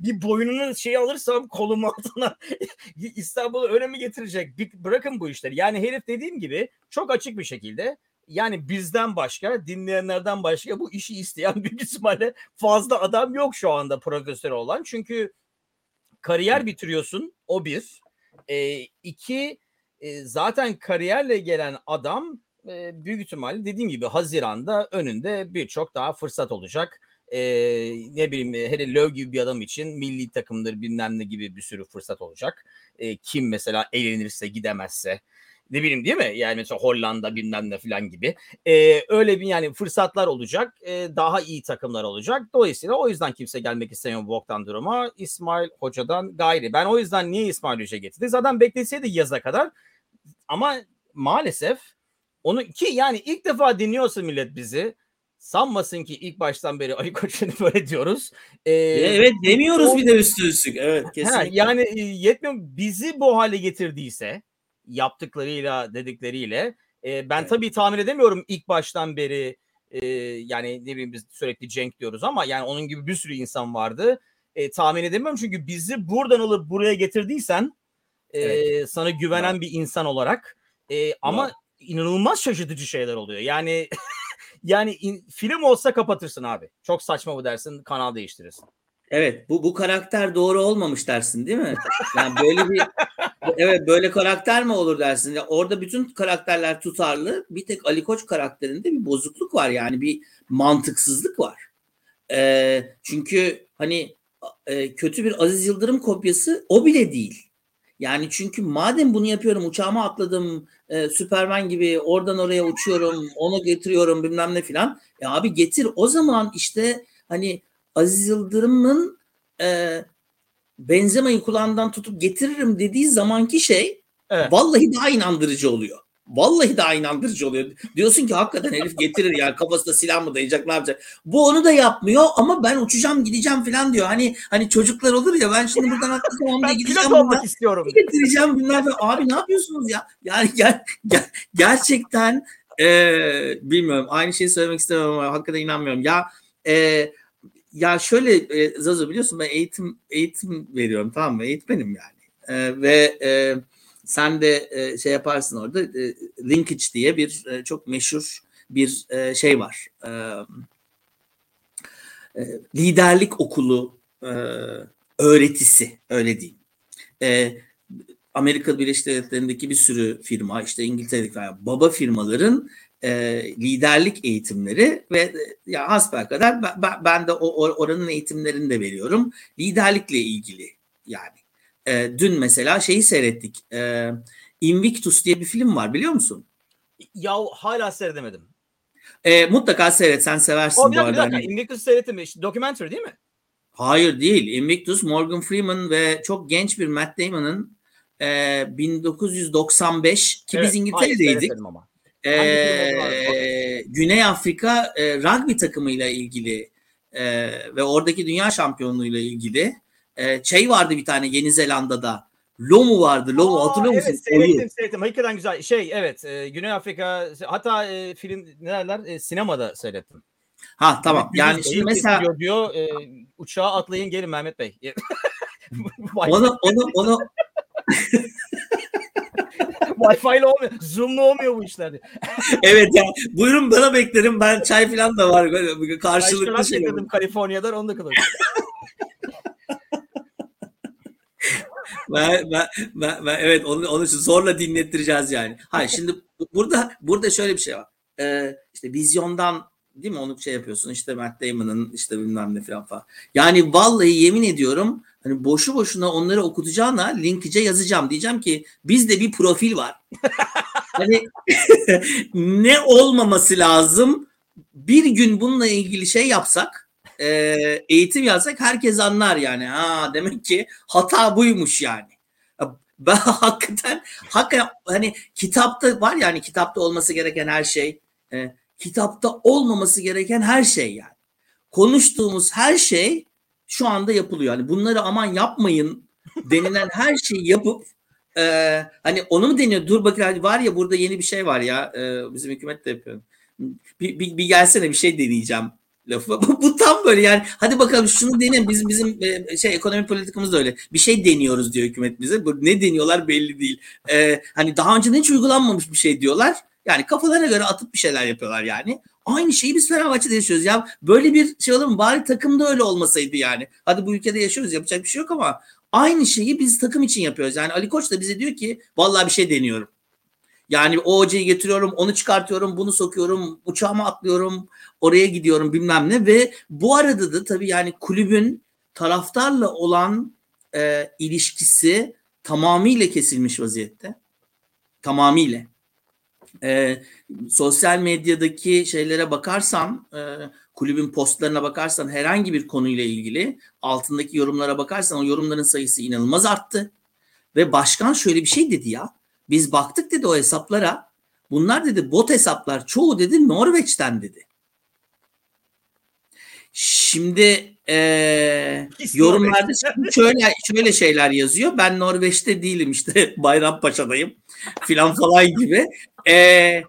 bir boynunu şey alırsam kolum altına İstanbul'u öyle mi getirecek? Bir, bırakın bu işleri. Yani herif dediğim gibi çok açık bir şekilde yani bizden başka, dinleyenlerden başka bu işi isteyen büyük ihtimalle fazla adam yok şu anda profesör olan. Çünkü kariyer bitiriyorsun o bir. E, iki e, zaten kariyerle gelen adam e, büyük ihtimalle dediğim gibi Haziran'da önünde birçok daha fırsat olacak. E, ne bileyim hele Löw gibi bir adam için milli takımdır bilmem ne gibi bir sürü fırsat olacak. E, kim mesela eğlenirse gidemezse ne bileyim değil mi? Yani mesela Hollanda bilmem ne falan gibi. Ee, öyle bir yani fırsatlar olacak. E, daha iyi takımlar olacak. Dolayısıyla o yüzden kimse gelmek istemiyor bu boktan duruma. İsmail Hoca'dan gayri. Ben o yüzden niye İsmail Hoca getirdi? Zaten bekleseydi yaza kadar. Ama maalesef onu ki yani ilk defa dinliyorsa millet bizi sanmasın ki ilk baştan beri Ali Koç'unu böyle diyoruz. Ee, evet demiyoruz o, bir de üstü üstlük. Evet kesinlikle. He, yani yetmiyor bizi bu hale getirdiyse yaptıklarıyla dedikleriyle e, ben evet. tabii tahmin edemiyorum ilk baştan beri e, yani ne bileyim biz sürekli Cenk diyoruz ama yani onun gibi bir sürü insan vardı. E, tahmin edemiyorum çünkü bizi buradan alıp buraya getirdiysen e, evet. sana güvenen evet. bir insan olarak e, ama evet. inanılmaz şaşırtıcı şeyler oluyor. Yani yani in, film olsa kapatırsın abi. Çok saçma bu dersin kanal değiştirirsin. Evet bu bu karakter doğru olmamış dersin değil mi? Yani böyle bir evet böyle karakter mi olur dersin? Ya orada bütün karakterler tutarlı. Bir tek Ali Koç karakterinde bir bozukluk var yani bir mantıksızlık var. Ee, çünkü hani e, kötü bir Aziz Yıldırım kopyası o bile değil. Yani çünkü madem bunu yapıyorum uçağıma atladım e, Süpermen gibi oradan oraya uçuyorum onu getiriyorum bilmem ne filan. E abi getir o zaman işte hani Aziz Yıldırım'ın e, Benzema'yı kulağından tutup getiririm dediği zamanki şey evet. vallahi daha inandırıcı oluyor. Vallahi daha inandırıcı oluyor. Diyorsun ki hakikaten herif getirir yani kafasına silah mı dayayacak ne yapacak. Bu onu da yapmıyor ama ben uçacağım gideceğim falan diyor. Hani hani çocuklar olur ya ben şimdi buradan atlasam ben gideceğim. Ben olmak istiyorum. Getireceğim bunlar falan. Abi ne yapıyorsunuz ya? Yani ger, ger, gerçekten e, bilmiyorum aynı şeyi söylemek istemem ama hakikaten inanmıyorum. Ya e, ya şöyle e, Zazo biliyorsun ben eğitim eğitim veriyorum tamam mı? Eğitmenim yani. E, ve e, sen de e, şey yaparsın orada e, linkage diye bir e, çok meşhur bir e, şey var. E, e, liderlik okulu e, öğretisi öyle diyeyim. E, Amerika Birleşik Devletleri'ndeki bir sürü firma işte İngiltere'deki baba firmaların e, liderlik eğitimleri ve e, ya hasbel kadar ben, ben de o oranın eğitimlerini de veriyorum. Liderlikle ilgili yani. E, dün mesela şeyi seyrettik. E, Invictus diye bir film var biliyor musun? Ya hala seyredemedim. E, mutlaka seyret sen seversin o, bu arada. Hani... Invictus seyrettim. Documentary değil mi? Hayır değil. Invictus Morgan Freeman ve çok genç bir Matt Damon'ın e, 1995 ki evet, biz İngiltere'deydik. Ama. Ee, Güney Afrika e, rugby takımıyla ilgili e, ve oradaki dünya şampiyonluğuyla ilgili e, şey vardı bir tane Yeni Zelanda'da. Lomu vardı. Lomu Aa, hatırlıyor musun? Evet seyrettim seyrettim. Hakikaten güzel. Şey evet e, Güney Afrika hatta e, film ne derler e, sinemada seyrettim. Ha tamam. Yani, yani şimdi mesela diyor e, uçağa atlayın gelin Mehmet Bey. onu onu onu Wi-Fi ile olmuyor. Zoom'la olmuyor bu işler. evet ya. Buyurun bana beklerim. Ben çay falan da var. Karşılıklı şey. Ben Kaliforniya'dan onu da kadar. ben, ben, ben, ben, evet onu, onu zorla dinlettireceğiz yani. Hayır şimdi burada burada şöyle bir şey var. Ee, işte vizyondan değil mi onu şey yapıyorsun işte Matt Damon'ın işte bilmem ne falan falan. Yani vallahi yemin ediyorum hani boşu boşuna onları okutacağına linkice yazacağım. Diyeceğim ki bizde bir profil var. hani ne olmaması lazım? Bir gün bununla ilgili şey yapsak e, eğitim yazsak herkes anlar yani. Ha demek ki hata buymuş yani. Ben hakikaten hakikaten hani kitapta var yani kitapta olması gereken her şey. E, kitapta olmaması gereken her şey yani. Konuştuğumuz her şey şu anda yapılıyor. Yani bunları aman yapmayın denilen her şeyi yapıp e, hani onu mu deniyor? Dur bakayım var ya burada yeni bir şey var ya e, bizim hükümet de yapıyor. Bir, bir, bir gelsene bir şey deneyeceğim lafı. Bu, tam böyle yani hadi bakalım şunu deneyelim. Bizim bizim e, şey ekonomi politikamız da öyle. Bir şey deniyoruz diyor hükümet bize. Bu, ne deniyorlar belli değil. E, hani daha önce hiç uygulanmamış bir şey diyorlar. Yani kafalarına göre atıp bir şeyler yapıyorlar yani. Aynı şeyi biz Fenerbahçe'de yaşıyoruz. Ya böyle bir şey olur mu? Bari takımda öyle olmasaydı yani. Hadi bu ülkede yaşıyoruz yapacak bir şey yok ama aynı şeyi biz takım için yapıyoruz. Yani Ali Koç da bize diyor ki vallahi bir şey deniyorum. Yani o hocayı getiriyorum, onu çıkartıyorum, bunu sokuyorum, uçağıma atlıyorum, oraya gidiyorum bilmem ne ve bu arada da tabii yani kulübün taraftarla olan e, ilişkisi tamamıyla kesilmiş vaziyette. Tamamıyla. E, sosyal medyadaki şeylere bakarsan, e, kulübün postlarına bakarsan herhangi bir konuyla ilgili altındaki yorumlara bakarsan o yorumların sayısı inanılmaz arttı. Ve başkan şöyle bir şey dedi ya. Biz baktık dedi o hesaplara. Bunlar dedi bot hesaplar çoğu dedi Norveç'ten dedi. Şimdi e, yorumlarda şöyle şöyle şeyler yazıyor. Ben Norveç'te değilim işte Bayrampaşa'dayım filan falan gibi. E,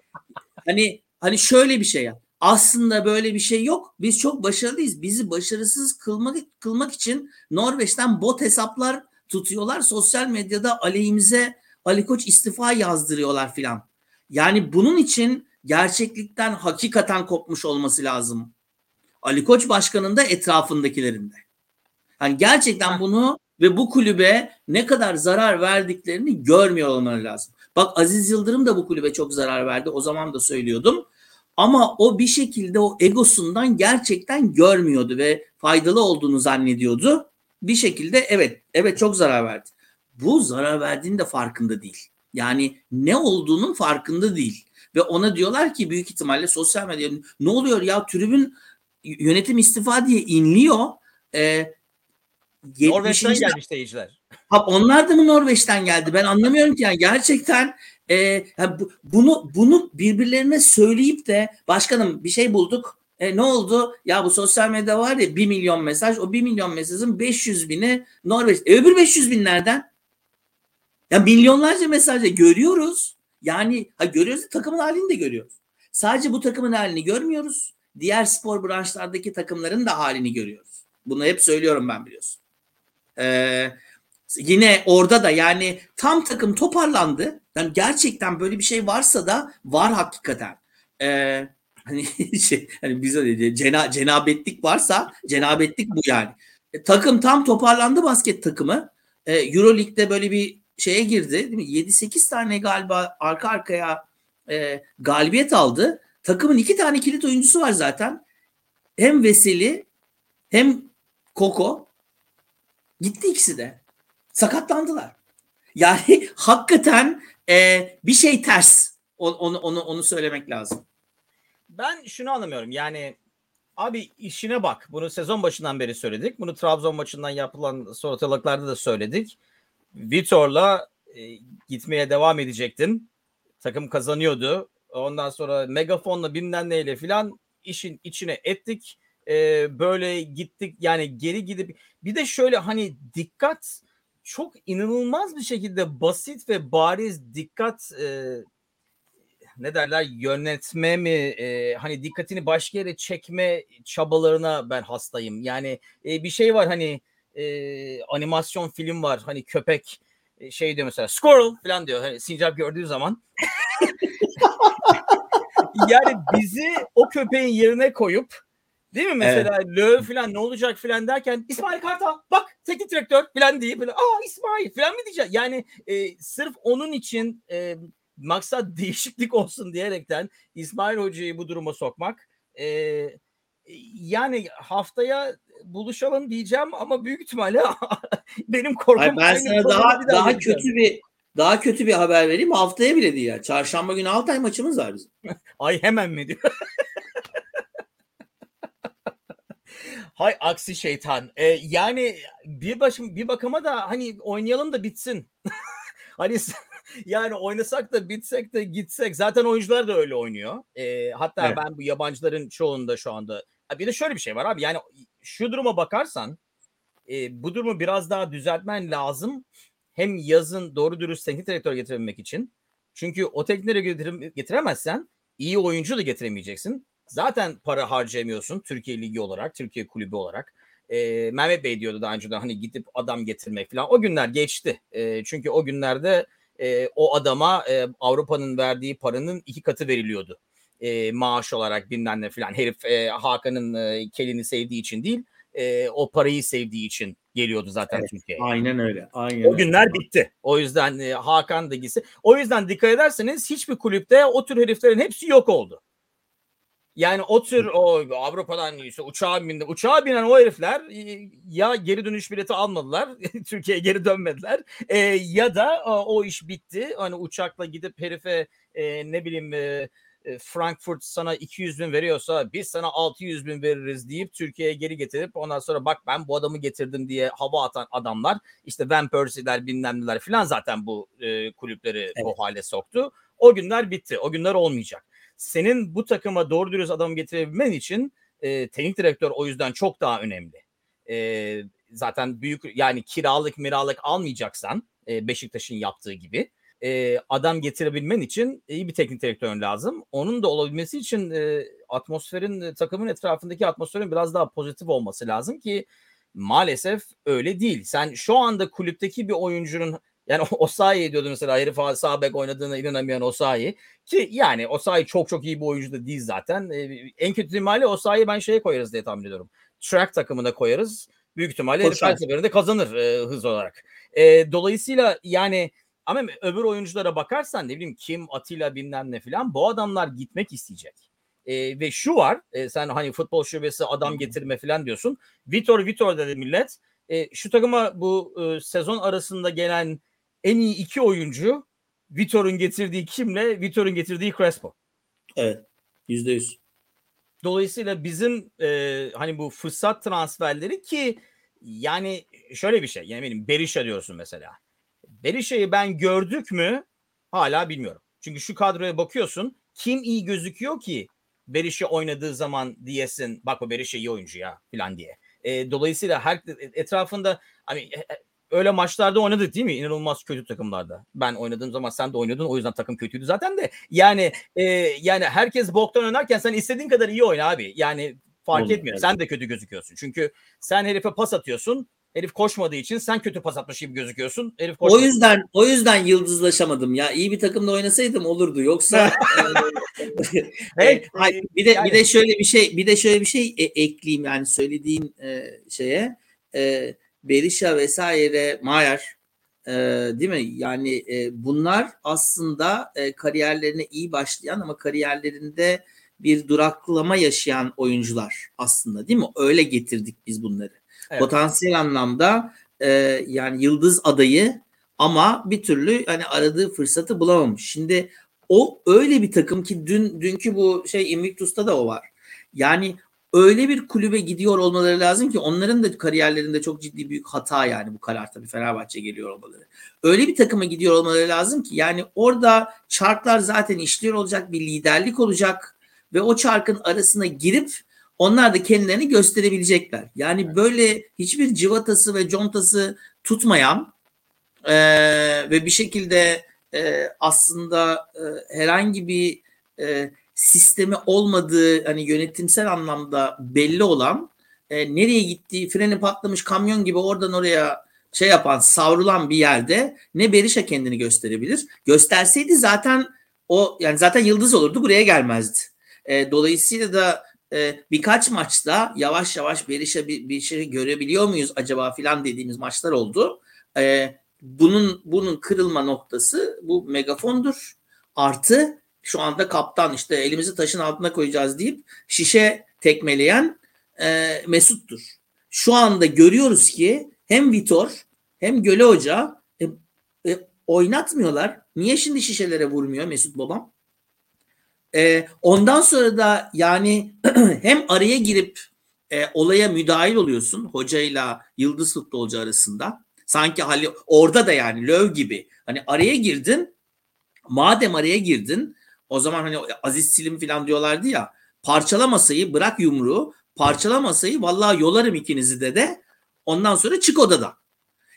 hani hani şöyle bir şey yap. Aslında böyle bir şey yok. Biz çok başarılıyız. Bizi başarısız kılmak kılmak için Norveç'ten bot hesaplar tutuyorlar. Sosyal medyada aleyhimize Ali Koç istifa yazdırıyorlar filan. Yani bunun için gerçeklikten hakikaten kopmuş olması lazım. Ali Koç başkanın da etrafındakilerinde. Hani gerçekten bunu ve bu kulübe ne kadar zarar verdiklerini görmüyor olmaları lazım. Bak Aziz Yıldırım da bu kulübe çok zarar verdi. O zaman da söylüyordum. Ama o bir şekilde o egosundan gerçekten görmüyordu ve faydalı olduğunu zannediyordu. Bir şekilde evet, evet çok zarar verdi. Bu zarar verdiğinin de farkında değil. Yani ne olduğunun farkında değil. Ve ona diyorlar ki büyük ihtimalle sosyal medyada ne oluyor ya tribün yönetim istifa diye inliyor. Ee, Norveç'ten gelmiş seyirciler. Ha, onlar da mı Norveç'ten geldi? Ben anlamıyorum ki yani gerçekten e, yani bunu bunu birbirlerine söyleyip de başkanım bir şey bulduk. E, ne oldu? Ya bu sosyal medya var ya 1 milyon mesaj. O 1 milyon mesajın 500 bini Norveç. E, öbür 500 bin nereden? Ya milyonlarca mesajda görüyoruz. Yani ha görüyoruz takımın halini de görüyoruz. Sadece bu takımın halini görmüyoruz. Diğer spor branşlardaki takımların da halini görüyoruz. Bunu hep söylüyorum ben biliyorsun. Ee, yine orada da yani tam takım toparlandı. Yani gerçekten böyle bir şey varsa da var hakikaten. Ee, hani şey hani bize dedi cena, cenabetlik varsa cenabetlik bu yani. E, takım tam toparlandı basket takımı. E, Euro Lig'de böyle bir şeye girdi. Değil mi? 7-8 tane galiba arka arkaya e, galibiyet aldı. Takımın iki tane kilit oyuncusu var zaten. Hem Veseli hem Koko. Gitti ikisi de. Sakatlandılar. Yani hakikaten e, bir şey ters. Onu, onu, onu söylemek lazım. Ben şunu anlamıyorum. Yani abi işine bak. Bunu sezon başından beri söyledik. Bunu Trabzon maçından yapılan sortalıklarda da söyledik. Vitor'la e, gitmeye devam edecektin. Takım kazanıyordu. Ondan sonra megafonla bilmem neyle filan işin içine ettik. E, böyle gittik yani geri gidip bir de şöyle hani dikkat çok inanılmaz bir şekilde basit ve bariz dikkat e, ne derler yönetme mi e, hani dikkatini başka yere çekme çabalarına ben hastayım. Yani e, bir şey var hani e, animasyon film var. Hani köpek şey diyor mesela squirrel falan diyor. Hani sincap gördüğü zaman. yani bizi o köpeğin yerine koyup değil mi mesela evet. Löw falan ne olacak falan derken İsmail Kartal bak teknik direktör falan diye böyle aa İsmail falan mı diyecek? Yani e, sırf onun için e, maksat değişiklik olsun diyerekten İsmail Hoca'yı bu duruma sokmak e, yani haftaya buluşalım diyeceğim ama büyük ihtimalle benim korkum Hayır, ben sana daha daha kötü bir daha kötü bir haber vereyim. Haftaya bile değil ya. Çarşamba günü Altay maçımız var bizim. Ay hemen mi diyor? Hay aksi şeytan. Ee, yani bir başım bir bakıma da hani oynayalım da bitsin. hani yani oynasak da bitsek de gitsek zaten oyuncular da öyle oynuyor. E, hatta evet. ben bu yabancıların çoğunda şu anda bir de şöyle bir şey var abi yani şu duruma bakarsan e, bu durumu biraz daha düzeltmen lazım. Hem yazın doğru dürüst teknik direktör getirebilmek için. Çünkü o teknik direktörü getiremezsen iyi oyuncu da getiremeyeceksin. Zaten para harcayamıyorsun Türkiye Ligi olarak, Türkiye Kulübü olarak. E, Mehmet Bey diyordu daha önce de hani gidip adam getirmek falan. O günler geçti. E, çünkü o günlerde e, o adama e, Avrupa'nın verdiği paranın iki katı veriliyordu. E, maaş olarak bilmem ne falan. Herif e, Hakan'ın e, kelini sevdiği için değil e, o parayı sevdiği için geliyordu zaten evet, Türkiye'ye. Aynen öyle. Aynen o günler öyle. bitti. O yüzden e, Hakan da gitsi. O yüzden dikkat ederseniz hiçbir kulüpte o tür heriflerin hepsi yok oldu. Yani o tür o Avrupa'dan işte uçağa bindi. Uçağa binen o herifler ya geri dönüş bileti almadılar. Türkiye'ye geri dönmediler. E, ya da o, o iş bitti. Hani uçakla gidip herife e, ne bileyim e, Frankfurt sana 200 bin veriyorsa biz sana 600 bin veririz deyip Türkiye'ye geri getirip ondan sonra bak ben bu adamı getirdim diye hava atan adamlar işte Van Persie'ler bilmem neler filan zaten bu e, kulüpleri evet. bu hale soktu. O günler bitti. O günler olmayacak senin bu takıma doğru dürüst adam getirebilmen için e, teknik direktör o yüzden çok daha önemli. E, zaten büyük yani kiralık miralık almayacaksan e, Beşiktaş'ın yaptığı gibi e, adam getirebilmen için iyi bir teknik direktör lazım. Onun da olabilmesi için e, atmosferin takımın etrafındaki atmosferin biraz daha pozitif olması lazım ki maalesef öyle değil. Sen şu anda kulüpteki bir oyuncunun yani Osayi diyordu mesela herif sağ bek oynadığına inanamayan Osayi. Ki yani Osayi çok çok iyi bir oyuncu da değil zaten. Ee, en kötü ihtimalle Osayi ben şeye koyarız diye tahmin ediyorum. Track takımına koyarız. Büyük ihtimalle herif her seferinde kazanır e, hız olarak. E, dolayısıyla yani ama öbür oyunculara bakarsan ne bileyim Kim, Atilla bilmem ne filan bu adamlar gitmek isteyecek. E, ve şu var e, sen hani futbol şubesi adam getirme filan diyorsun. Vitor Vitor dedi millet. E, şu takıma bu e, sezon arasında gelen en iyi iki oyuncu Vitor'un getirdiği kimle? Vitor'un getirdiği Crespo. Evet. Yüzde yüz. Dolayısıyla bizim e, hani bu fırsat transferleri ki yani şöyle bir şey. Yani benim Berisha diyorsun mesela. Berisha'yı ben gördük mü hala bilmiyorum. Çünkü şu kadroya bakıyorsun kim iyi gözüküyor ki Berisha oynadığı zaman diyesin bak bu Berisha iyi oyuncu ya falan diye. E, dolayısıyla her etrafında hani e, e, öyle maçlarda oynadık değil mi? İnanılmaz kötü takımlarda. Ben oynadığım zaman sen de oynadın. O yüzden takım kötüydü zaten de. Yani e, yani herkes boktan oynarken sen istediğin kadar iyi oyna abi. Yani fark Olur, etmiyor. Evet. Sen de kötü gözüküyorsun. Çünkü sen herife pas atıyorsun. Herif koşmadığı için sen kötü pas atmış gibi gözüküyorsun. Herif o yüzden o yüzden yıldızlaşamadım ya. İyi bir takımda oynasaydım olurdu. Yoksa evet, e, bir de yani. bir de şöyle bir şey bir de şöyle bir şey e, ekleyeyim yani söylediğin e, şeye. E, Berisha vesaire Mayer e, değil mi? Yani e, bunlar aslında e, kariyerlerine iyi başlayan ama kariyerlerinde bir duraklama yaşayan oyuncular aslında değil mi? Öyle getirdik biz bunları. Potansiyel anlamda e, yani yıldız adayı ama bir türlü hani aradığı fırsatı bulamamış. Şimdi o öyle bir takım ki dün dünkü bu şey Invictus'ta da o var. Yani öyle bir kulübe gidiyor olmaları lazım ki onların da kariyerlerinde çok ciddi büyük hata yani bu karar tabii Fenerbahçe geliyor olmaları. Öyle bir takıma gidiyor olmaları lazım ki yani orada çarklar zaten işliyor olacak bir liderlik olacak ve o çarkın arasına girip onlar da kendilerini gösterebilecekler. Yani böyle hiçbir civatası ve contası tutmayan e, ve bir şekilde e, aslında e, herhangi bir e, sistemi olmadığı hani yönetimsel anlamda belli olan e, nereye gittiği freni patlamış kamyon gibi oradan oraya şey yapan savrulan bir yerde ne Berisha kendini gösterebilir. Gösterseydi zaten o yani zaten yıldız olurdu buraya gelmezdi. E, dolayısıyla da e, birkaç maçta yavaş yavaş Berisha bir, bir şey görebiliyor muyuz acaba filan dediğimiz maçlar oldu. E, bunun bunun kırılma noktası bu megafondur. Artı şu anda kaptan işte elimizi taşın altına koyacağız deyip şişe tekmeleyen e, Mesut'tur. Şu anda görüyoruz ki hem Vitor hem Göle Hoca e, e, oynatmıyorlar. Niye şimdi şişelere vurmuyor Mesut babam? E, ondan sonra da yani hem araya girip e, olaya müdahil oluyorsun hocayla yıldız futbolcu arasında. Sanki hali orada da yani löv gibi hani araya girdin madem araya girdin o zaman hani Aziz Silim falan diyorlardı ya parçala masayı bırak yumruğu parçala masayı vallahi yolarım ikinizi de de ondan sonra çık odadan.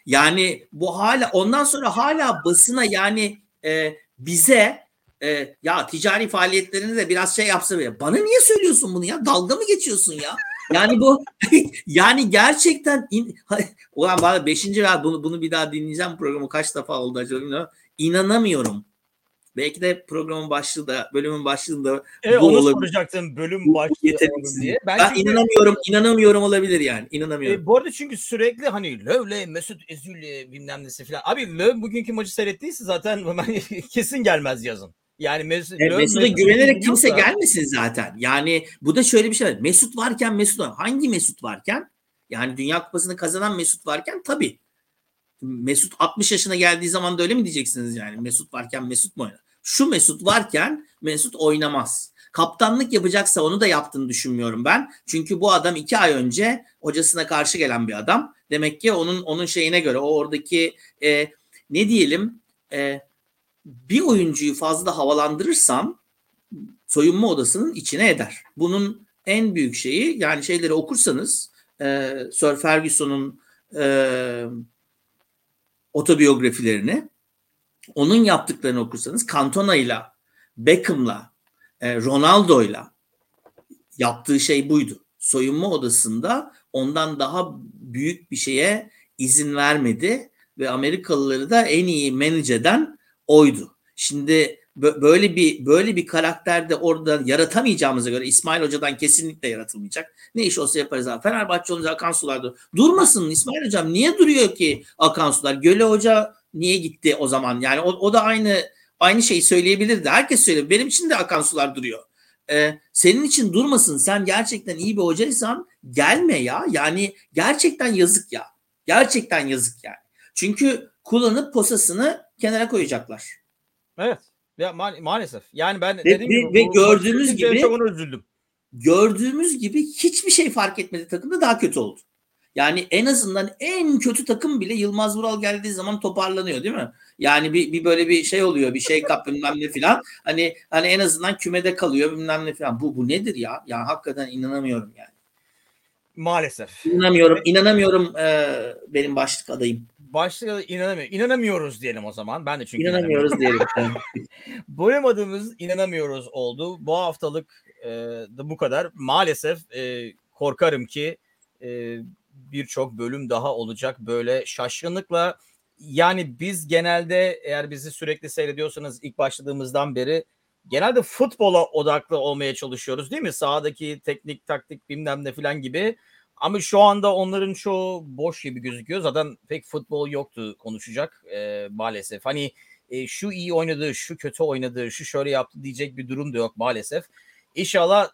Yani bu hala ondan sonra hala basına yani e, bize e, ya ticari faaliyetlerini de biraz şey yapsa ya bana niye söylüyorsun bunu ya dalga mı geçiyorsun ya yani bu yani gerçekten in, ulan bana beşinci ver bunu, bunu bir daha dinleyeceğim programı kaç defa oldu acaba inanamıyorum belki de programın başlığı da bölümün başlığında evet, bu onu olabilir. soracaktım bölüm başlığı diye. Ben, ben çünkü, inanamıyorum inanamıyorum olabilir yani inanamıyorum. E, bu arada çünkü sürekli hani Löv'le Mesut Özil'le bilmem nesi falan. Abi Löv bugünkü maçı seyrettiyse zaten kesin gelmez yazın. Yani Mesut, evet, Mesut'a güvenerek kimse da... gelmesin zaten. Yani bu da şöyle bir şey var. Mesut varken Mesut var. Hangi Mesut varken? Yani Dünya Kupası'nı kazanan Mesut varken tabii. Mesut 60 yaşına geldiği zaman da öyle mi diyeceksiniz yani? Mesut varken Mesut mu oynar? Şu Mesut varken Mesut oynamaz. Kaptanlık yapacaksa onu da yaptığını düşünmüyorum ben. Çünkü bu adam iki ay önce hocasına karşı gelen bir adam. Demek ki onun onun şeyine göre o oradaki e, ne diyelim e, bir oyuncuyu fazla havalandırırsam soyunma odasının içine eder. Bunun en büyük şeyi yani şeyleri okursanız e, Sir Ferguson'un e, otobiyografilerini onun yaptıklarını okursanız Cantona'yla, Beckham'la, e, Ronaldo'yla yaptığı şey buydu. Soyunma odasında ondan daha büyük bir şeye izin vermedi ve Amerikalıları da en iyi menajeden oydu. Şimdi böyle bir böyle bir karakter de orada yaratamayacağımıza göre İsmail Hoca'dan kesinlikle yaratılmayacak. Ne iş olsa yaparız abi. Fenerbahçe olunca Akan Sular Durmasın İsmail Hocam. Niye duruyor ki Akan Sular? Göle Hoca niye gitti o zaman? Yani o, o da aynı aynı şeyi söyleyebilirdi. Herkes söylüyor. Benim için de akan sular duruyor. Ee, senin için durmasın. Sen gerçekten iyi bir hocaysan gelme ya. Yani gerçekten yazık ya. Gerçekten yazık yani. Çünkü kullanıp posasını kenara koyacaklar. Evet. Ya ma- maalesef. Yani ben ve, dediğim gibi, ve bu, gördüğümüz gibi çok üzüldüm. Gördüğümüz gibi hiçbir şey fark etmedi takımda daha kötü oldu. Yani en azından en kötü takım bile Yılmaz Vural geldiği zaman toparlanıyor değil mi? Yani bir, bir böyle bir şey oluyor bir şey kap bilmem ne filan. Hani hani en azından kümede kalıyor bilmem ne filan. Bu bu nedir ya? Ya hakikaten inanamıyorum yani. Maalesef. İnanamıyorum. İnanamıyorum e, benim başlık adayım. Başlık inanamıyor. İnanamıyoruz diyelim o zaman. Ben de çünkü inanamıyoruz diyelim. Boyamadığımız inanamıyoruz oldu. Bu haftalık e, da bu kadar. Maalesef e, korkarım ki e, birçok bölüm daha olacak böyle şaşkınlıkla. Yani biz genelde eğer bizi sürekli seyrediyorsanız ilk başladığımızdan beri genelde futbola odaklı olmaya çalışıyoruz değil mi? Sahadaki teknik, taktik bilmem ne falan gibi. Ama şu anda onların çoğu boş gibi gözüküyor. Zaten pek futbol yoktu konuşacak e, maalesef. Hani e, şu iyi oynadı, şu kötü oynadı, şu şöyle yaptı diyecek bir durum da yok maalesef. İnşallah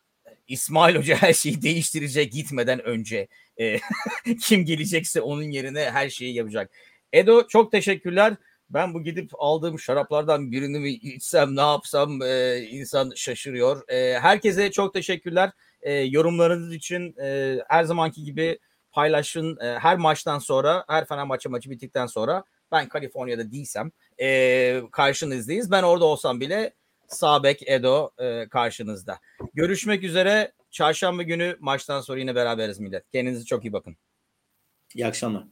İsmail Hoca her şeyi değiştirecek gitmeden önce. E, kim gelecekse onun yerine her şeyi yapacak. Edo çok teşekkürler. Ben bu gidip aldığım şaraplardan birini mi içsem ne yapsam e, insan şaşırıyor. E, herkese çok teşekkürler. E, yorumlarınız için e, her zamanki gibi paylaşın. E, her maçtan sonra, her Fenerbahçe maçı bittikten sonra ben Kaliforniya'da değilsem e, karşınızdayız. Ben orada olsam bile Sabek Edo e, karşınızda. Görüşmek üzere. Çarşamba günü maçtan sonra yine beraberiz millet. Kendinize çok iyi bakın. İyi akşamlar.